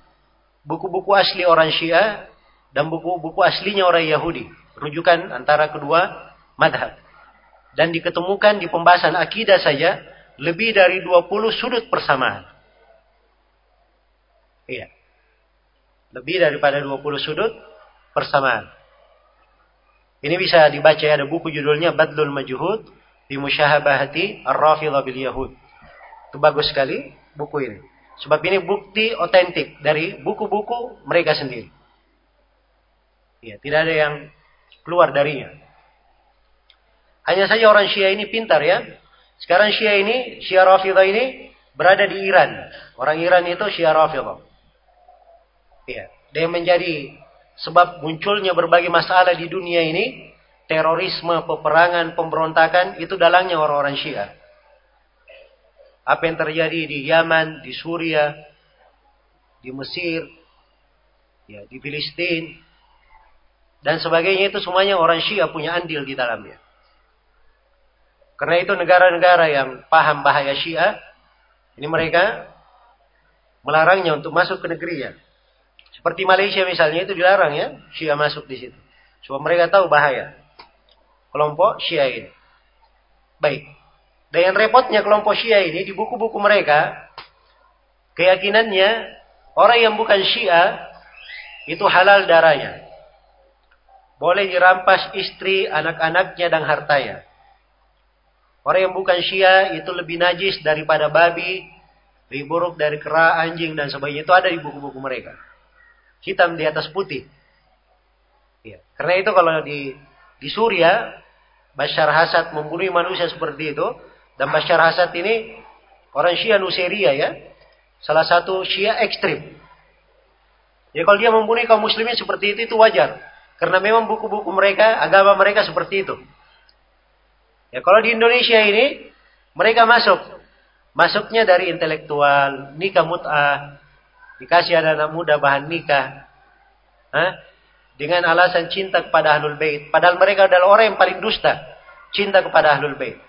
A: buku-buku asli orang Syiah dan buku-buku aslinya orang Yahudi, rujukan antara kedua madhab. Dan diketemukan di pembahasan akidah saja lebih dari 20 sudut persamaan. Iya. Lebih daripada 20 sudut persamaan. Ini bisa dibaca ada buku judulnya Badlul Majhud di Musyahabahati Ar-Rafidhah bil Yahud. Itu bagus sekali buku ini. Sebab ini bukti otentik dari buku-buku mereka sendiri. Ya, tidak ada yang keluar darinya. Hanya saja orang Syiah ini pintar ya. Sekarang Syiah ini, Syiah Rafidah ini berada di Iran. Orang Iran itu Syiah Rafidah. Ya, dia menjadi sebab munculnya berbagai masalah di dunia ini, terorisme, peperangan, pemberontakan itu dalangnya orang-orang Syiah. Apa yang terjadi di Yaman, di Suria, di Mesir, ya, di Filistin, dan sebagainya itu semuanya orang Syiah punya andil di dalamnya. Karena itu negara-negara yang paham bahaya Syiah, ini mereka melarangnya untuk masuk ke negerinya. Seperti Malaysia misalnya itu dilarang ya, Syiah masuk di situ. Supaya mereka tahu bahaya kelompok Syiah ini. Baik. Dan yang repotnya kelompok Syiah ini di buku-buku mereka keyakinannya orang yang bukan Syiah itu halal darahnya. Boleh dirampas istri, anak-anaknya dan hartanya. Orang yang bukan Syiah itu lebih najis daripada babi, lebih buruk dari kera, anjing dan sebagainya. Itu ada di buku-buku mereka. Hitam di atas putih. Ya. Karena itu kalau di di Suria, Bashar Hasad membunuh manusia seperti itu, dan Bashar Hasad ini orang Syiah Nuseria ya. Salah satu Syiah ekstrim. Ya kalau dia membunuh kaum muslimin seperti itu itu wajar. Karena memang buku-buku mereka, agama mereka seperti itu. Ya kalau di Indonesia ini mereka masuk. Masuknya dari intelektual, nikah mut'ah, dikasih ada anak muda bahan nikah. Hah? Dengan alasan cinta kepada Ahlul Bait. Padahal mereka adalah orang yang paling dusta. Cinta kepada Ahlul Bait.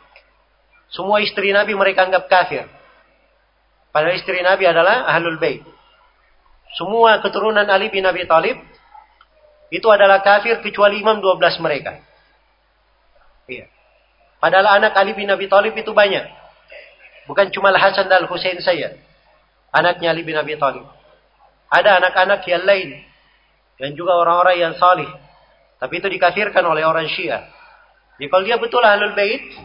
A: Semua istri Nabi mereka anggap kafir. Padahal istri Nabi adalah Ahlul Bait. Semua keturunan Ali bin Abi Thalib itu adalah kafir kecuali imam 12 mereka. Iya. Padahal anak Ali bin Abi Thalib itu banyak. Bukan cuma Hasan dan Husain saja. Anaknya Ali bin Abi Thalib. Ada anak-anak yang lain. Dan juga orang-orang yang salih. Tapi itu dikafirkan oleh orang Syiah. Jadi kalau dia betul Ahlul Bait,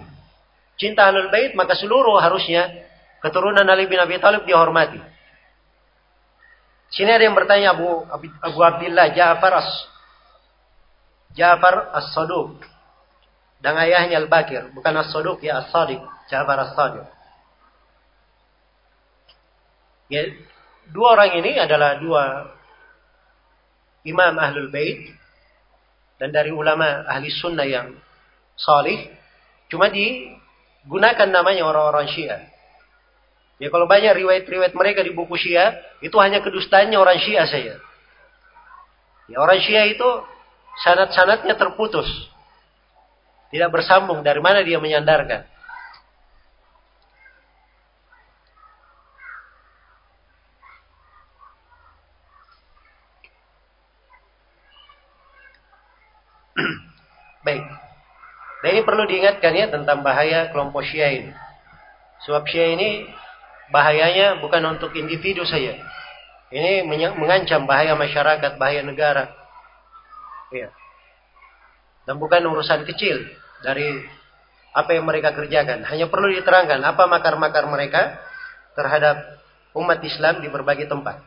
A: cinta Ahlul Bait, maka seluruh harusnya keturunan Ali bin Abi Thalib dihormati. Sini ada yang bertanya Abu Abu Abdullah Ja'far as Ja'far as-Saduq dan ayahnya Al-Bakir, bukan As-Saduq ya As-Sadiq, Ja'far As-Sadiq. Ya, dua orang ini adalah dua imam Ahlul Bait dan dari ulama ahli sunnah yang salih cuma di Gunakan namanya orang-orang Syiah. Ya kalau banyak riwayat-riwayat mereka di buku Syiah, itu hanya kedustaannya orang Syiah saja. Ya orang Syiah itu sanat-sanatnya terputus. Tidak bersambung dari mana dia menyandarkan. Baik. Dan ini perlu diingatkan ya tentang bahaya kelompok Syiah ini. Sebab Syiah ini bahayanya bukan untuk individu saja. Ini mengancam bahaya masyarakat, bahaya negara. Ya. Dan bukan urusan kecil dari apa yang mereka kerjakan. Hanya perlu diterangkan apa makar-makar mereka terhadap umat Islam di berbagai tempat.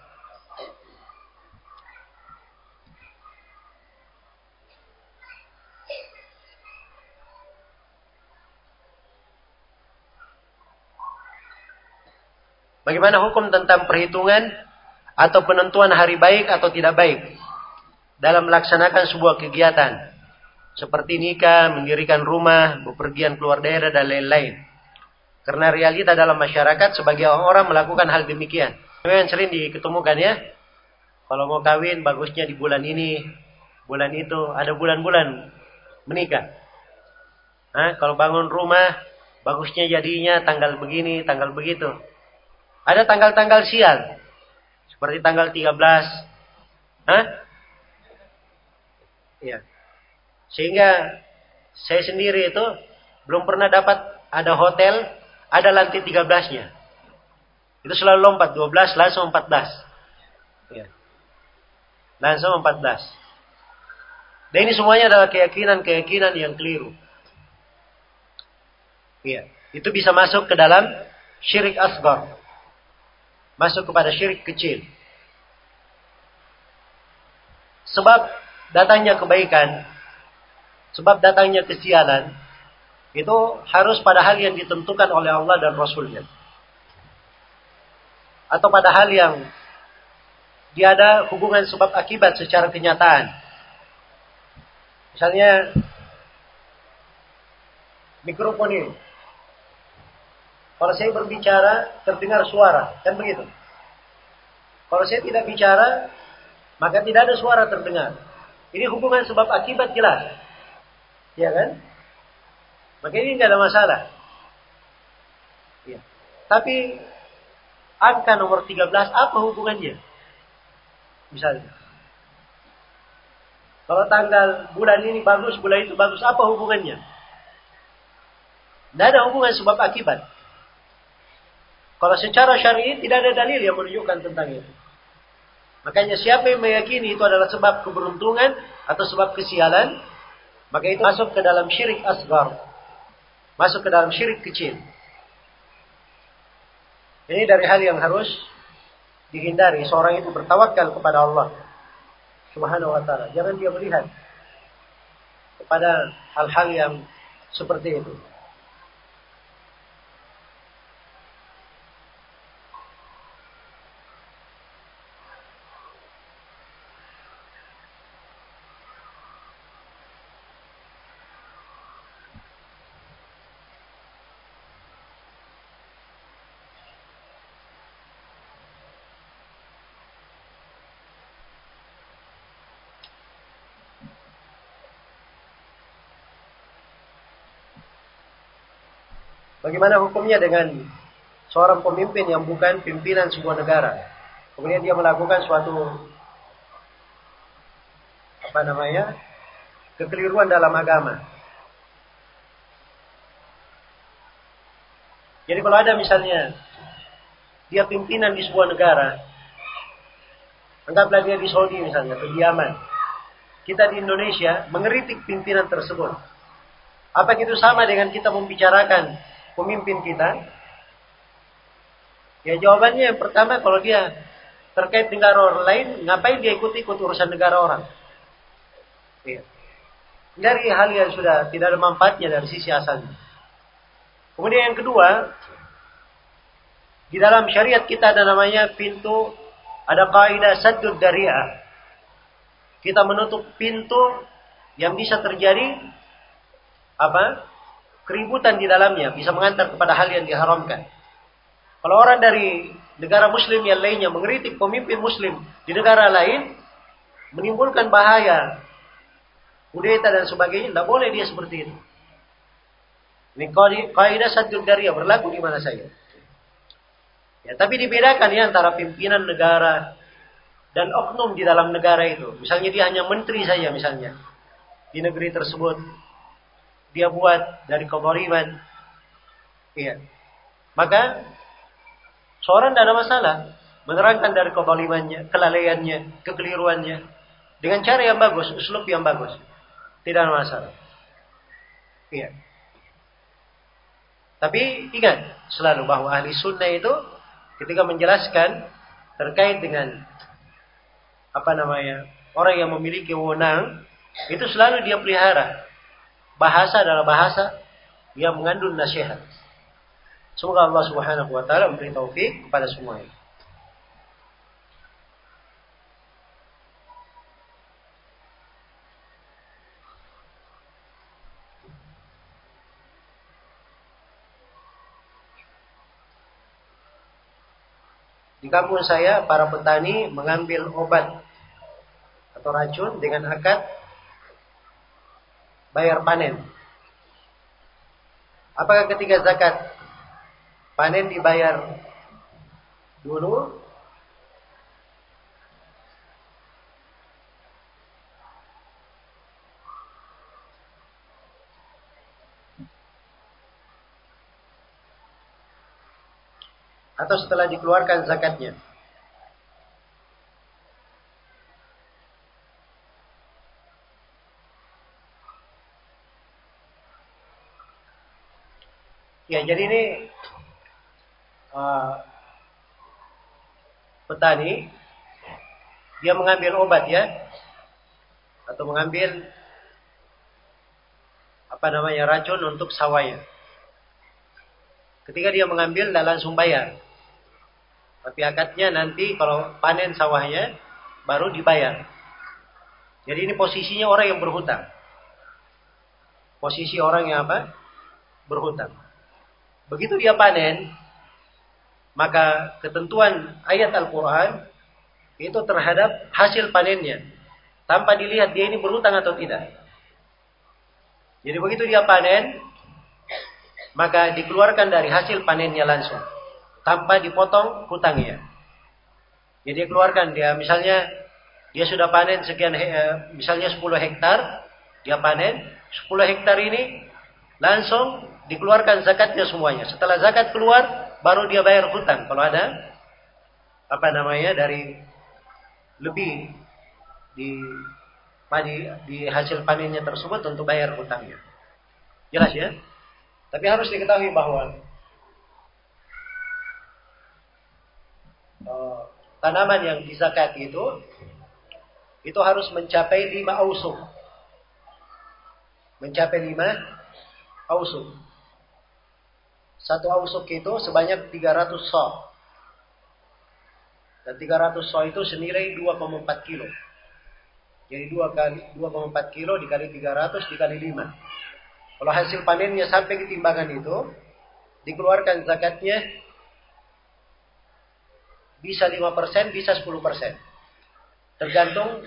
A: Bagaimana hukum tentang perhitungan atau penentuan hari baik atau tidak baik dalam melaksanakan sebuah kegiatan seperti nikah, mendirikan rumah, bepergian keluar daerah dan lain-lain. Karena realita dalam masyarakat sebagai orang melakukan hal demikian. Yang sering diketemukan ya. Kalau mau kawin bagusnya di bulan ini, bulan itu, ada bulan-bulan menikah. Nah, kalau bangun rumah bagusnya jadinya tanggal begini, tanggal begitu. Ada tanggal-tanggal sial. Seperti tanggal 13. Hah? Ya. Sehingga saya sendiri itu belum pernah dapat ada hotel ada lantai 13-nya. Itu selalu lompat 12 langsung 14. Ya. Langsung 14. Dan ini semuanya adalah keyakinan-keyakinan yang keliru. Iya. Itu bisa masuk ke dalam syirik asgar. Masuk kepada syirik kecil. Sebab datangnya kebaikan, sebab datangnya kesialan, itu harus pada hal yang ditentukan oleh Allah dan Rasulnya. Atau pada hal yang dia ada hubungan sebab akibat secara kenyataan. Misalnya mikrofon ini. Kalau saya berbicara terdengar suara, kan begitu. Kalau saya tidak bicara, maka tidak ada suara terdengar. Ini hubungan sebab akibat jelas. Ya kan? Maka ini tidak ada masalah. Ya. Tapi angka nomor 13 apa hubungannya? Misalnya. Kalau tanggal bulan ini bagus, bulan itu bagus, apa hubungannya? Tidak ada hubungan sebab akibat. Kalau secara syar'i tidak ada dalil yang menunjukkan tentang itu. Makanya siapa yang meyakini itu adalah sebab keberuntungan atau sebab kesialan, maka itu masuk ke dalam syirik asgar. Masuk ke dalam syirik kecil. Ini dari hal yang harus dihindari. Seorang itu bertawakal kepada Allah Subhanahu wa taala. Jangan dia melihat kepada hal-hal yang seperti itu. Bagaimana hukumnya dengan seorang pemimpin yang bukan pimpinan sebuah negara? Kemudian dia melakukan suatu apa namanya? kekeliruan dalam agama. Jadi kalau ada misalnya dia pimpinan di sebuah negara, anggaplah dia di Saudi misalnya, kediaman. Kita di Indonesia mengeritik pimpinan tersebut. Apa itu sama dengan kita membicarakan pemimpin kita? Ya jawabannya yang pertama kalau dia terkait negara orang lain, ngapain dia ikut-ikut urusan negara orang? Ya. Dari hal yang sudah tidak ada manfaatnya dari sisi asalnya. Kemudian yang kedua, di dalam syariat kita ada namanya pintu, ada kaidah saddud dariah. Kita menutup pintu yang bisa terjadi apa? Keributan di dalamnya bisa mengantar kepada hal yang diharamkan. Kalau orang dari negara muslim yang lainnya mengeritik pemimpin muslim di negara lain, menimbulkan bahaya, kudeta dan sebagainya, tidak boleh dia seperti itu. Ini kaidah satu dari berlaku di mana saja. Ya, tapi dibedakan ya antara pimpinan negara dan oknum di dalam negara itu. Misalnya dia hanya menteri saja misalnya di negeri tersebut dia buat dari kezaliman. Iya. Maka seorang tidak ada masalah menerangkan dari kezalimannya, kelalaiannya, kekeliruannya dengan cara yang bagus, uslub yang bagus. Tidak ada masalah. Iya. Tapi ingat selalu bahwa ahli sunnah itu ketika menjelaskan terkait dengan apa namanya orang yang memiliki wewenang itu selalu dia pelihara bahasa adalah bahasa yang mengandung nasihat. Semoga Allah Subhanahu wa taala memberi taufik kepada semuanya. Di kampung saya, para petani mengambil obat atau racun dengan akad bayar panen. Apakah ketika zakat panen dibayar dulu atau setelah dikeluarkan zakatnya. Ya, jadi ini uh, petani dia mengambil obat ya atau mengambil apa namanya racun untuk sawahnya. Ketika dia mengambil, dan langsung bayar. Tapi akadnya nanti kalau panen sawahnya baru dibayar. Jadi ini posisinya orang yang berhutang. Posisi orang yang apa? Berhutang. Begitu dia panen, maka ketentuan ayat Al-Quran itu terhadap hasil panennya. Tanpa dilihat dia ini berhutang atau tidak. Jadi begitu dia panen, maka dikeluarkan dari hasil panennya langsung tanpa dipotong hutangnya. Jadi keluarkan dia misalnya dia sudah panen sekian eh, misalnya 10 hektar, dia panen 10 hektar ini langsung dikeluarkan zakatnya semuanya. Setelah zakat keluar baru dia bayar hutang kalau ada apa namanya dari lebih di padi di hasil panennya tersebut untuk bayar hutangnya. Jelas ya? Tapi harus diketahui bahwa uh, tanaman yang dizakati itu itu harus mencapai lima ausuk. Mencapai lima ausuk. Satu ausuk itu sebanyak 300 so. Dan 300 so itu senilai 2,4 kilo. Jadi 2 kali 2,4 kilo dikali 300 dikali 5. Kalau hasil panennya sampai ke timbangan itu, dikeluarkan zakatnya bisa 5%, bisa 10%. Tergantung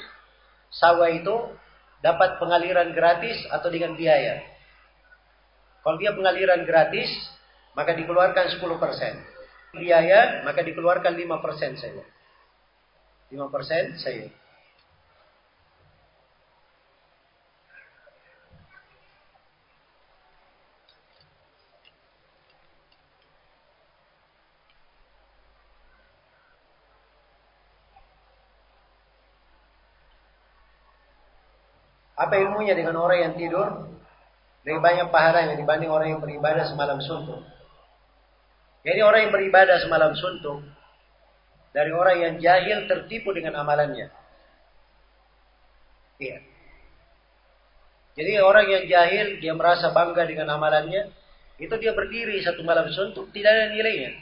A: sawah itu dapat pengaliran gratis atau dengan biaya. Kalau dia pengaliran gratis, maka dikeluarkan 10%. Biaya, maka dikeluarkan 5% saja. 5% saja. Apa ilmunya dengan orang yang tidur lebih banyak pahalanya dibanding orang yang beribadah semalam suntuk? Jadi orang yang beribadah semalam suntuk dari orang yang jahil tertipu dengan amalannya. Iya. Jadi orang yang jahil dia merasa bangga dengan amalannya, itu dia berdiri satu malam suntuk tidak ada nilainya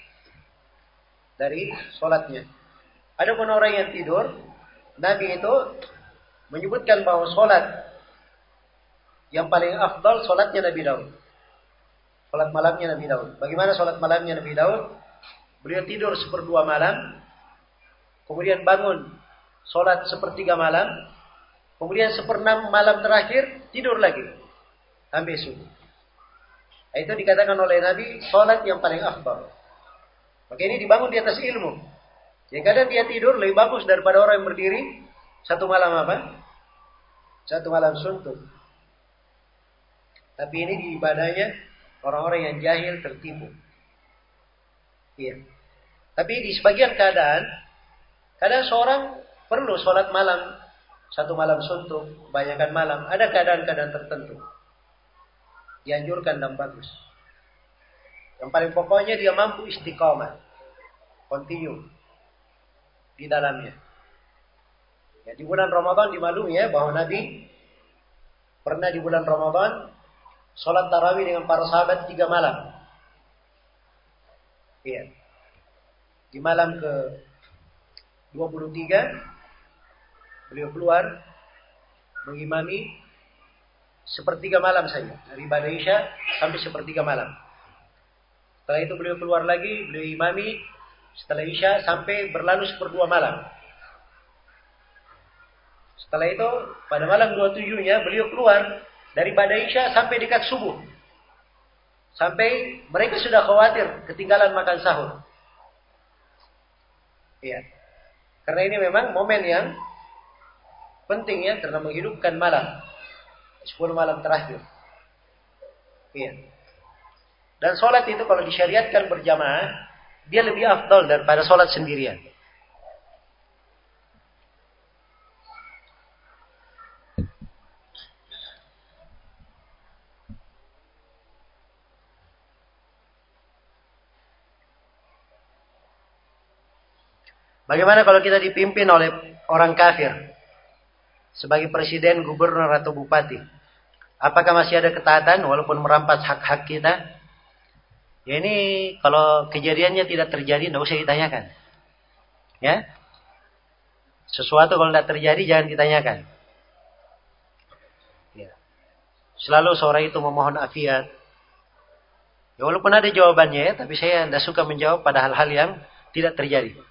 A: dari sholatnya. Ada pun orang yang tidur, Nabi itu menyebutkan bahwa sholat yang paling afdal solatnya Nabi Daud. Solat malamnya Nabi Daud. Bagaimana solat malamnya Nabi Daud? Beliau tidur seperdua malam, kemudian bangun solat sepertiga malam, kemudian seperenam malam terakhir tidur lagi sampai subuh. Itu dikatakan oleh Nabi solat yang paling afdal. Maka ini dibangun di atas ilmu. Yang kadang dia tidur lebih bagus daripada orang yang berdiri satu malam apa? Satu malam suntuk. Tapi ini ibadahnya orang-orang yang jahil tertipu. Iya. Tapi di sebagian keadaan, kadang seorang perlu sholat malam, satu malam suntuk, banyakkan malam. Ada keadaan-keadaan tertentu. Dianjurkan dan bagus. Yang paling pokoknya dia mampu istiqomah. Continue. Di dalamnya. Ya, di bulan Ramadan dimaklumi ya bahwa Nabi pernah di bulan Ramadan Sholat tarawih dengan para sahabat tiga malam. Iya. Di malam ke 23 beliau keluar mengimami sepertiga malam saja dari ibadah Isya sampai sepertiga malam. Setelah itu beliau keluar lagi, beliau imami setelah Isya sampai berlalu seperdua malam. Setelah itu pada malam 27-nya beliau keluar Daripada Isya sampai dekat subuh. Sampai mereka sudah khawatir ketinggalan makan sahur. Iya. Karena ini memang momen yang penting ya karena menghidupkan malam. 10 malam terakhir. Iya. Dan sholat itu kalau disyariatkan berjamaah dia lebih afdal daripada sholat sendirian. Bagaimana kalau kita dipimpin oleh orang kafir sebagai presiden, gubernur atau bupati? Apakah masih ada ketaatan walaupun merampas hak-hak kita? Ya ini kalau kejadiannya tidak terjadi tidak usah ditanyakan. Ya. Sesuatu kalau tidak terjadi jangan ditanyakan. Ya. Selalu seorang itu memohon afiat. Ya, walaupun ada jawabannya ya, tapi saya tidak suka menjawab pada hal-hal yang tidak terjadi.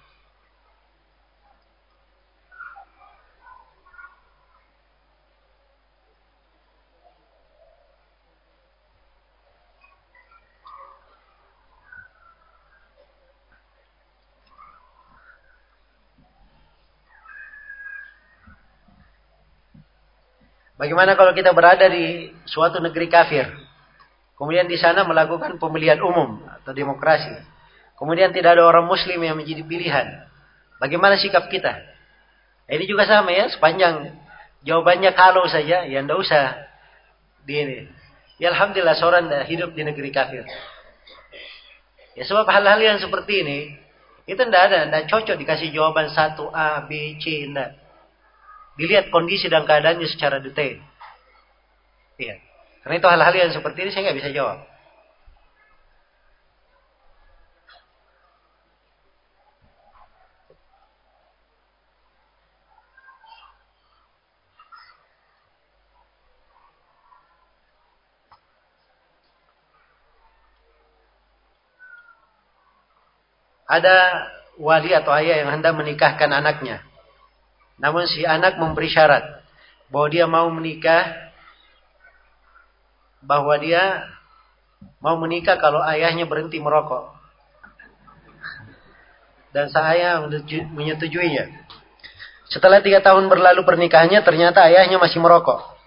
A: Bagaimana kalau kita berada di suatu negeri kafir? Kemudian di sana melakukan pemilihan umum atau demokrasi. Kemudian tidak ada orang muslim yang menjadi pilihan. Bagaimana sikap kita? Ini juga sama ya, sepanjang jawabannya kalau saja, ya tidak usah di ini. Ya Alhamdulillah seorang hidup di negeri kafir. Ya sebab hal-hal yang seperti ini, itu tidak ada, tidak cocok dikasih jawaban satu A, B, C, tidak. Dilihat kondisi dan keadaannya secara detail. Iya. Karena itu hal-hal yang seperti ini saya nggak bisa jawab. Ada wali atau ayah yang hendak menikahkan anaknya. Namun si anak memberi syarat bahwa dia mau menikah bahwa dia mau menikah kalau ayahnya berhenti merokok. Dan saya menyetujuinya. Setelah tiga tahun berlalu pernikahannya, ternyata ayahnya masih merokok.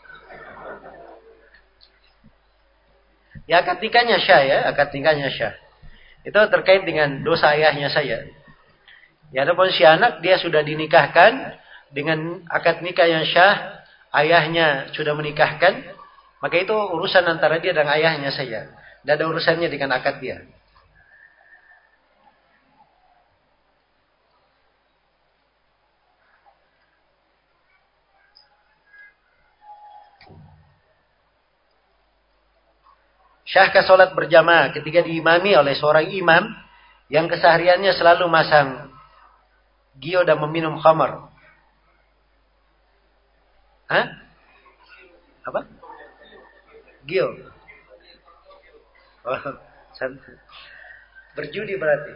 A: Ya akad nikahnya syah ya, akad nikahnya syah. Itu terkait dengan dosa ayahnya saya. Ya adapun si anak dia sudah dinikahkan dengan akad nikah yang syah, ayahnya sudah menikahkan, maka itu urusan antara dia dan ayahnya saja. Tidak ada urusannya dengan akad dia. Syahkah solat berjamaah ketika diimami oleh seorang imam yang kesehariannya selalu masang gio dan meminum khamar. Hah? Apa? Gio. Oh, berjudi berarti.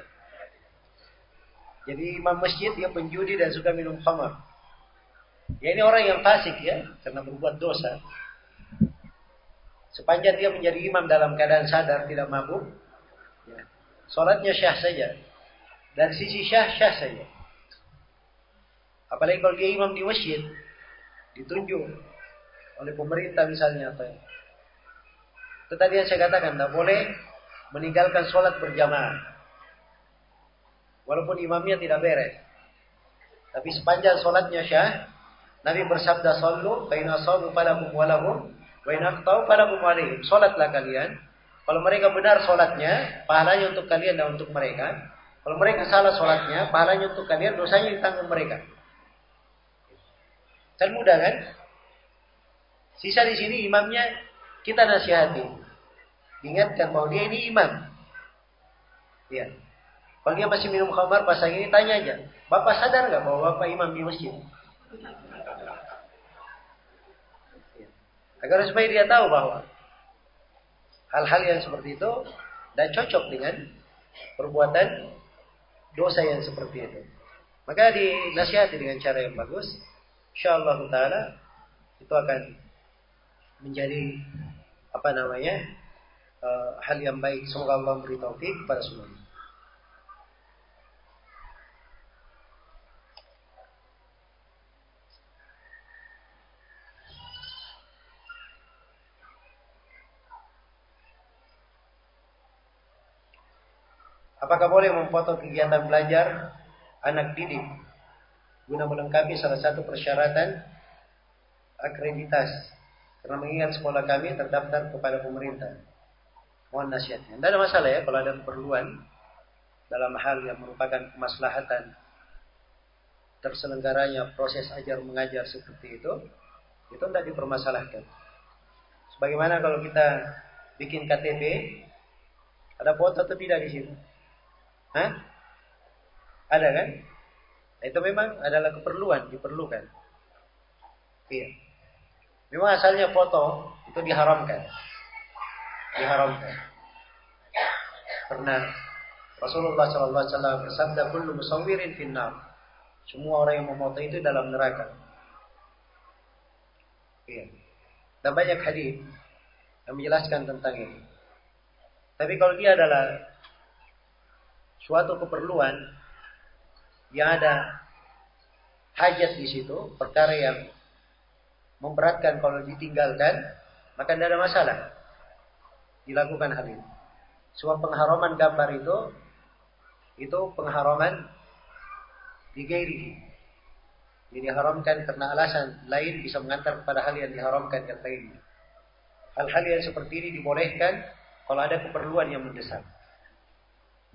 A: Jadi imam masjid dia penjudi dan suka minum khamar. Ya ini orang yang fasik ya, karena berbuat dosa. Sepanjang dia menjadi imam dalam keadaan sadar tidak mabuk, ya, sholatnya syah saja. Dan sisi syah syah saja. Apalagi kalau dia imam di masjid, ditunjuk oleh pemerintah misalnya atau itu tadi yang saya katakan tidak boleh meninggalkan sholat berjamaah. Walaupun imamnya tidak beres. Tapi sepanjang sholatnya syah Nabi bersabda sallu fa in asabu falakum walahum wa in aqtau falakum sholatlah kalian. Kalau mereka benar sholatnya pahalanya untuk kalian dan untuk mereka. Kalau mereka salah sholatnya pahalanya untuk kalian dosanya ditanggung mereka Kan mudah kan? Sisa di sini imamnya kita nasihati. Ingatkan bahwa dia ini imam. Ya. Kalau dia masih minum khamar pasang ini tanya aja. Bapak sadar nggak bahwa bapak imam di masjid? Ya. Agar supaya dia tahu bahwa hal-hal yang seperti itu tidak cocok dengan perbuatan dosa yang seperti itu. Maka dinasihati dengan cara yang bagus insyaallah taala itu akan menjadi apa namanya uh, hal yang baik. Semoga Allah beri taufik kepada semuanya. Apakah boleh memfoto kegiatan belajar anak didik guna melengkapi salah satu persyaratan akreditasi? Karena mengingat sekolah kami terdaftar kepada pemerintah. Mohon nasihatnya. Tidak ada masalah ya kalau ada keperluan dalam hal yang merupakan kemaslahatan terselenggaranya proses ajar mengajar seperti itu, itu tidak dipermasalahkan. Sebagaimana kalau kita bikin KTP, ada foto atau tidak di situ? Hah? Ada kan? Itu memang adalah keperluan, diperlukan. Iya. Memang asalnya foto itu diharamkan. Diharamkan. Karena Rasulullah SAW bersabda, "Kullu musawwirin finnar." Semua orang yang memoto itu dalam neraka. Iya. Dan banyak hadis yang menjelaskan tentang ini. Tapi kalau dia adalah suatu keperluan yang ada hajat di situ, perkara yang memberatkan kalau ditinggalkan, maka tidak ada masalah. Dilakukan hal ini. Sebab pengharaman gambar itu itu pengharaman digairi. Jadi diharamkan karena alasan lain bisa mengantar kepada hal yang diharamkan yang lainnya. Hal-hal yang seperti ini dibolehkan kalau ada keperluan yang mendesak.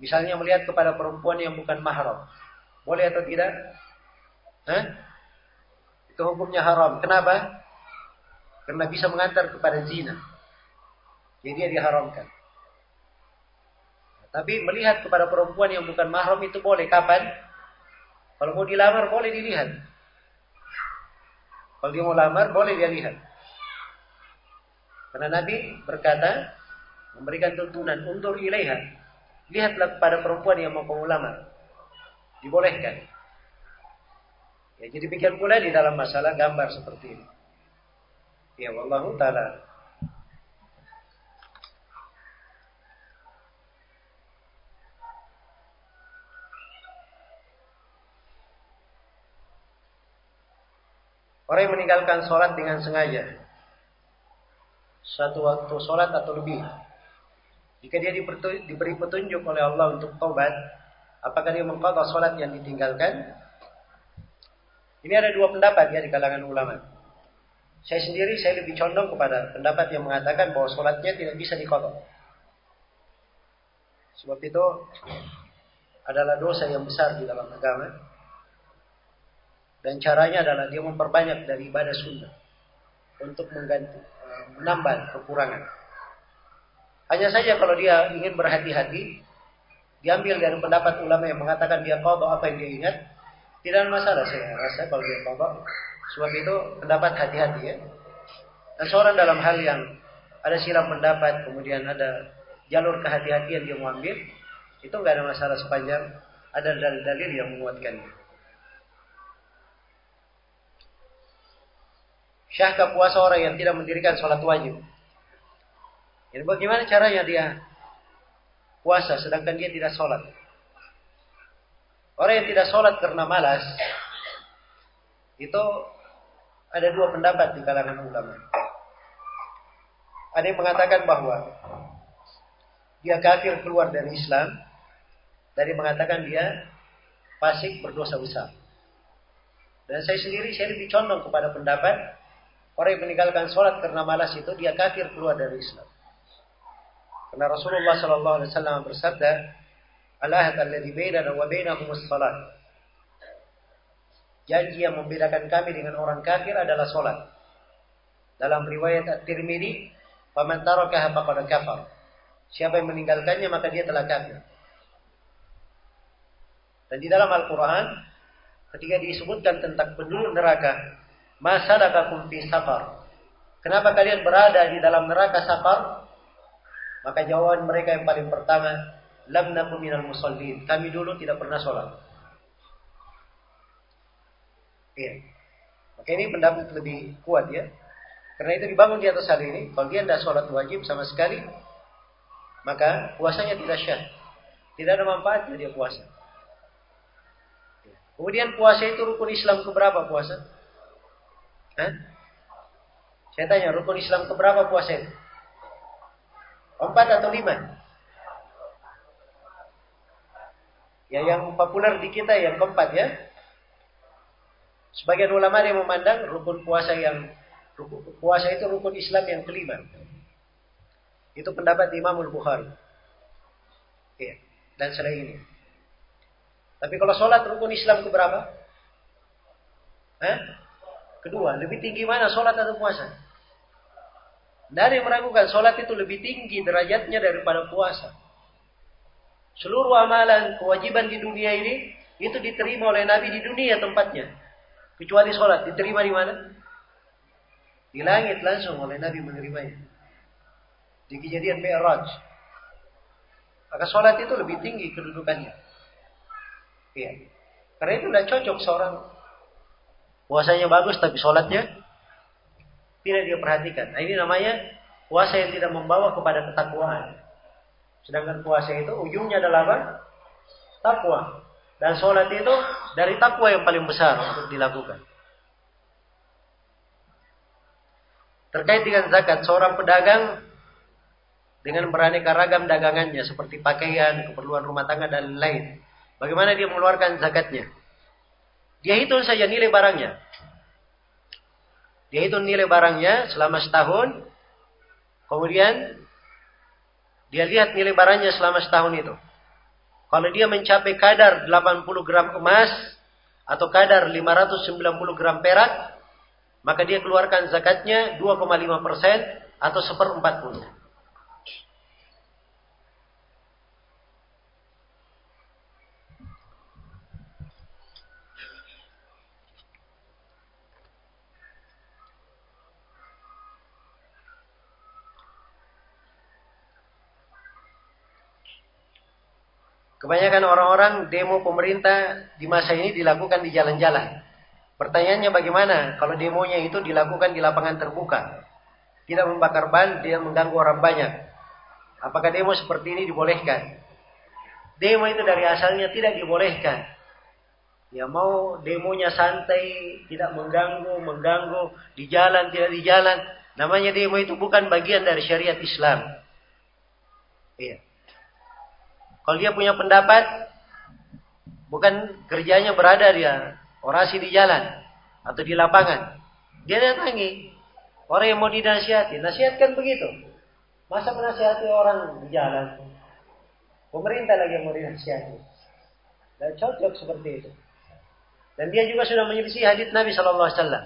A: Misalnya melihat kepada perempuan yang bukan mahram. Boleh atau tidak? Hah? Itu hukumnya haram. Kenapa? Karena bisa mengantar kepada zina. Jadi dia diharamkan. Tapi melihat kepada perempuan yang bukan mahram itu boleh. Kapan? Kalau mau dilamar boleh dilihat. Kalau dia mau lamar boleh dia lihat. Karena Nabi berkata, memberikan tuntunan, undur ilaiha. Lihatlah kepada perempuan yang mau kamu lamar. Dibolehkan. Ya, jadi demikian pula di dalam masalah gambar seperti ini. Ya, wallahu taala. Orang yang meninggalkan sholat dengan sengaja satu waktu sholat atau lebih jika dia diberi petunjuk oleh Allah untuk tobat, apakah dia mengqadha salat yang ditinggalkan? Ini ada dua pendapat ya di kalangan ulama. Saya sendiri saya lebih condong kepada pendapat yang mengatakan bahwa sholatnya tidak bisa diqadha. Sebab itu adalah dosa yang besar di dalam agama. Dan caranya adalah dia memperbanyak dari ibadah sunnah untuk mengganti, eh, menambah kekurangan. Hanya saja kalau dia ingin berhati-hati, diambil dari pendapat ulama yang mengatakan dia qadha apa yang dia ingat, tidak masalah saya rasa kalau dia qadha. Sebab itu pendapat hati-hati ya. Dan seorang dalam hal yang ada silam pendapat, kemudian ada jalur kehati-hatian dia mau ambil, itu nggak ada masalah sepanjang ada dalil-dalil yang menguatkannya. Syahkah puasa orang yang tidak mendirikan sholat wajib? Jadi bagaimana caranya dia puasa sedangkan dia tidak sholat? Orang yang tidak sholat karena malas, itu ada dua pendapat di kalangan ulama. Ada yang mengatakan bahwa dia kafir keluar dari Islam, dari mengatakan dia fasik berdosa besar. Dan saya sendiri saya lebih condong kepada pendapat orang yang meninggalkan sholat karena malas itu dia kafir keluar dari Islam. Karena Rasulullah sallallahu alaihi wasallam bersabda, "Al-ahd alladhi bainana wa bainahum as-salat." Janji yang membedakan kami dengan orang kafir adalah salat. Dalam riwayat At-Tirmidzi, "Faman tarakaha faqad kafar." Siapa yang meninggalkannya maka dia telah kafir. Dan di dalam Al-Quran, ketika disebutkan tentang penduduk neraka, Masalakakum fi safar. Kenapa kalian berada di dalam neraka safar? Maka jawaban mereka yang paling pertama, lam nakum minal musallin. Kami dulu tidak pernah sholat. Iya. Maka ini pendapat lebih kuat ya. Karena itu dibangun di atas hal ini. Kalau dia tidak sholat wajib sama sekali, maka puasanya tidak syah. Tidak ada manfaatnya dia puasa. Kemudian puasa itu rukun Islam keberapa puasa? Hah? Saya tanya, rukun Islam keberapa puasa itu? Empat atau lima? Ya yang populer di kita yang keempat ya. Sebagian ulama yang memandang rukun puasa yang rukun, puasa itu rukun Islam yang kelima. Itu pendapat Imam Al-Bukhari. Ya, dan ini. Tapi kalau sholat rukun Islam berapa? Hah? Kedua, lebih tinggi mana sholat atau puasa? Dari meragukan sholat itu lebih tinggi derajatnya daripada puasa. Seluruh amalan kewajiban di dunia ini itu diterima oleh Nabi di dunia tempatnya. Kecuali sholat. Diterima di mana? Di langit langsung oleh Nabi menerimanya. Di kejadian Mi'raj. Maka sholat itu lebih tinggi kedudukannya. Iya. Karena itu tidak cocok seorang puasanya bagus tapi sholatnya tidak dia perhatikan. Nah, ini namanya puasa yang tidak membawa kepada ketakwaan. Sedangkan puasa itu ujungnya adalah apa? Takwa. Dan sholat itu dari takwa yang paling besar untuk dilakukan. Terkait dengan zakat, seorang pedagang dengan beraneka ragam dagangannya seperti pakaian, keperluan rumah tangga dan lain. Bagaimana dia mengeluarkan zakatnya? Dia hitung saja nilai barangnya. Dia hitung nilai barangnya selama setahun. Kemudian dia lihat nilai barangnya selama setahun itu. Kalau dia mencapai kadar 80 gram emas atau kadar 590 gram perak, maka dia keluarkan zakatnya 2,5 persen atau seperempat puluh. Kebanyakan orang-orang demo pemerintah di masa ini dilakukan di jalan-jalan. Pertanyaannya bagaimana kalau demonya itu dilakukan di lapangan terbuka? Tidak membakar ban, dia mengganggu orang banyak. Apakah demo seperti ini dibolehkan? Demo itu dari asalnya tidak dibolehkan. Ya mau demonya santai, tidak mengganggu, mengganggu, di jalan, tidak di jalan. Namanya demo itu bukan bagian dari syariat Islam. Iya. Kalau dia punya pendapat, bukan kerjanya berada dia orasi di jalan atau di lapangan. Dia datangi orang yang mau dinasihati. Nasihatkan begitu. Masa menasihati orang di jalan? Pemerintah lagi yang mau dinasihati. Dan cocok seperti itu. Dan dia juga sudah menyelisih hadis Nabi Shallallahu Alaihi Wasallam.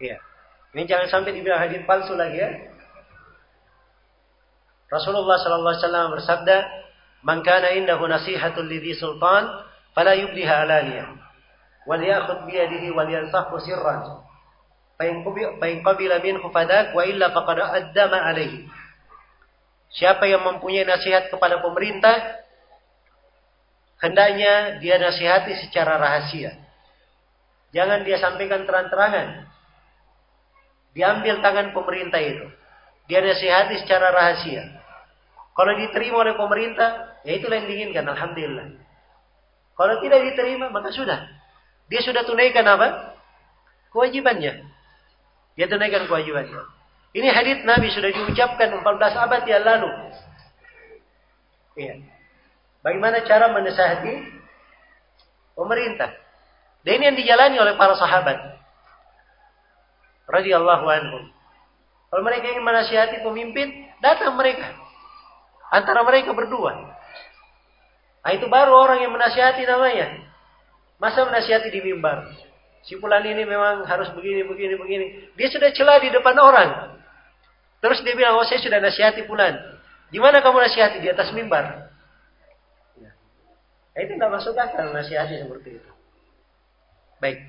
A: Iya. Ini jangan sampai dibilang hadis palsu lagi ya. Rasulullah Shallallahu Alaihi Wasallam bersabda, Man kana indahu nasihatul lidhi sultan fala yubdiha alaniyah wal ya'khudh bi yadihi wal yansahu sirran fa in qabila minhu fadak wa illa Siapa yang mempunyai nasihat kepada pemerintah hendaknya dia nasihati secara rahasia. Jangan dia sampaikan terang-terangan. Diambil tangan pemerintah itu. Dia nasihati secara rahasia. Kalau diterima oleh pemerintah, Ya itulah yang diinginkan, Alhamdulillah. Kalau tidak diterima, maka sudah. Dia sudah tunaikan apa? Kewajibannya. Dia tunaikan kewajibannya. Ini hadis Nabi sudah diucapkan 14 abad yang lalu. Iya. Bagaimana cara menasihati pemerintah? Dan ini yang dijalani oleh para sahabat. Radiyallahu anhum. Kalau mereka ingin menasihati pemimpin, datang mereka. Antara mereka berdua. Nah itu baru orang yang menasihati namanya. Masa menasihati di mimbar? Si pulan ini memang harus begini, begini, begini. Dia sudah celah di depan orang. Terus dia bilang, oh saya sudah nasihati pulan. Di mana kamu nasihati? Di atas mimbar. Ya. Nah, itu tidak masuk akal nasihati seperti itu. Baik.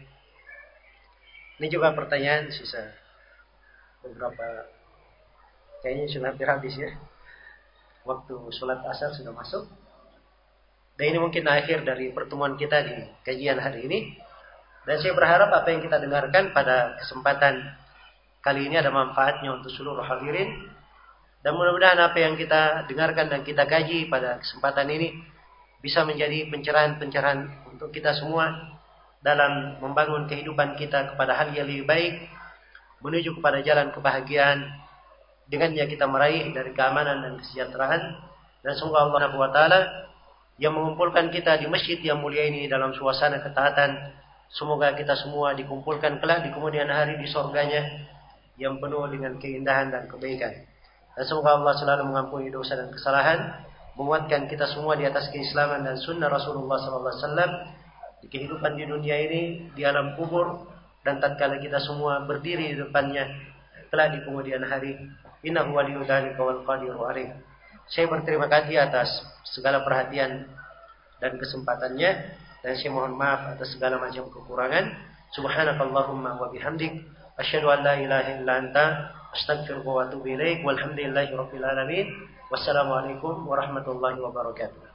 A: Ini juga pertanyaan sisa beberapa kayaknya sudah hampir habis ya. Waktu sholat asar sudah masuk. Dan ini mungkin akhir dari pertemuan kita di kajian hari ini. Dan saya berharap apa yang kita dengarkan pada kesempatan kali ini ada manfaatnya untuk seluruh hadirin. Dan mudah-mudahan apa yang kita dengarkan dan kita kaji pada kesempatan ini bisa menjadi pencerahan-pencerahan untuk kita semua dalam membangun kehidupan kita kepada hal yang lebih baik, menuju kepada jalan kebahagiaan, dengannya kita meraih dari keamanan dan kesejahteraan. Dan semoga Allah Subhanahu wa taala yang mengumpulkan kita di masjid yang mulia ini dalam suasana ketaatan. Semoga kita semua dikumpulkan kelak di kemudian hari di sorganya yang penuh dengan keindahan dan kebaikan. Dan semoga Allah selalu mengampuni dosa dan kesalahan, menguatkan kita semua di atas keislaman dan sunnah Rasulullah SAW di kehidupan di dunia ini, di alam kubur, dan tatkala kita semua berdiri di depannya kelak di kemudian hari. Innahu waliyyu dzalika wal qadiru alaih. Saya berterima kasih atas segala perhatian dan kesempatannya dan saya mohon maaf atas segala macam kekurangan. Subhanakallahumma wa bihamdik asyhadu an la ilaha illa anta astaghfiruka wa atubu ilaik walhamdulillahi rabbil alamin. Wassalamualaikum warahmatullahi wabarakatuh.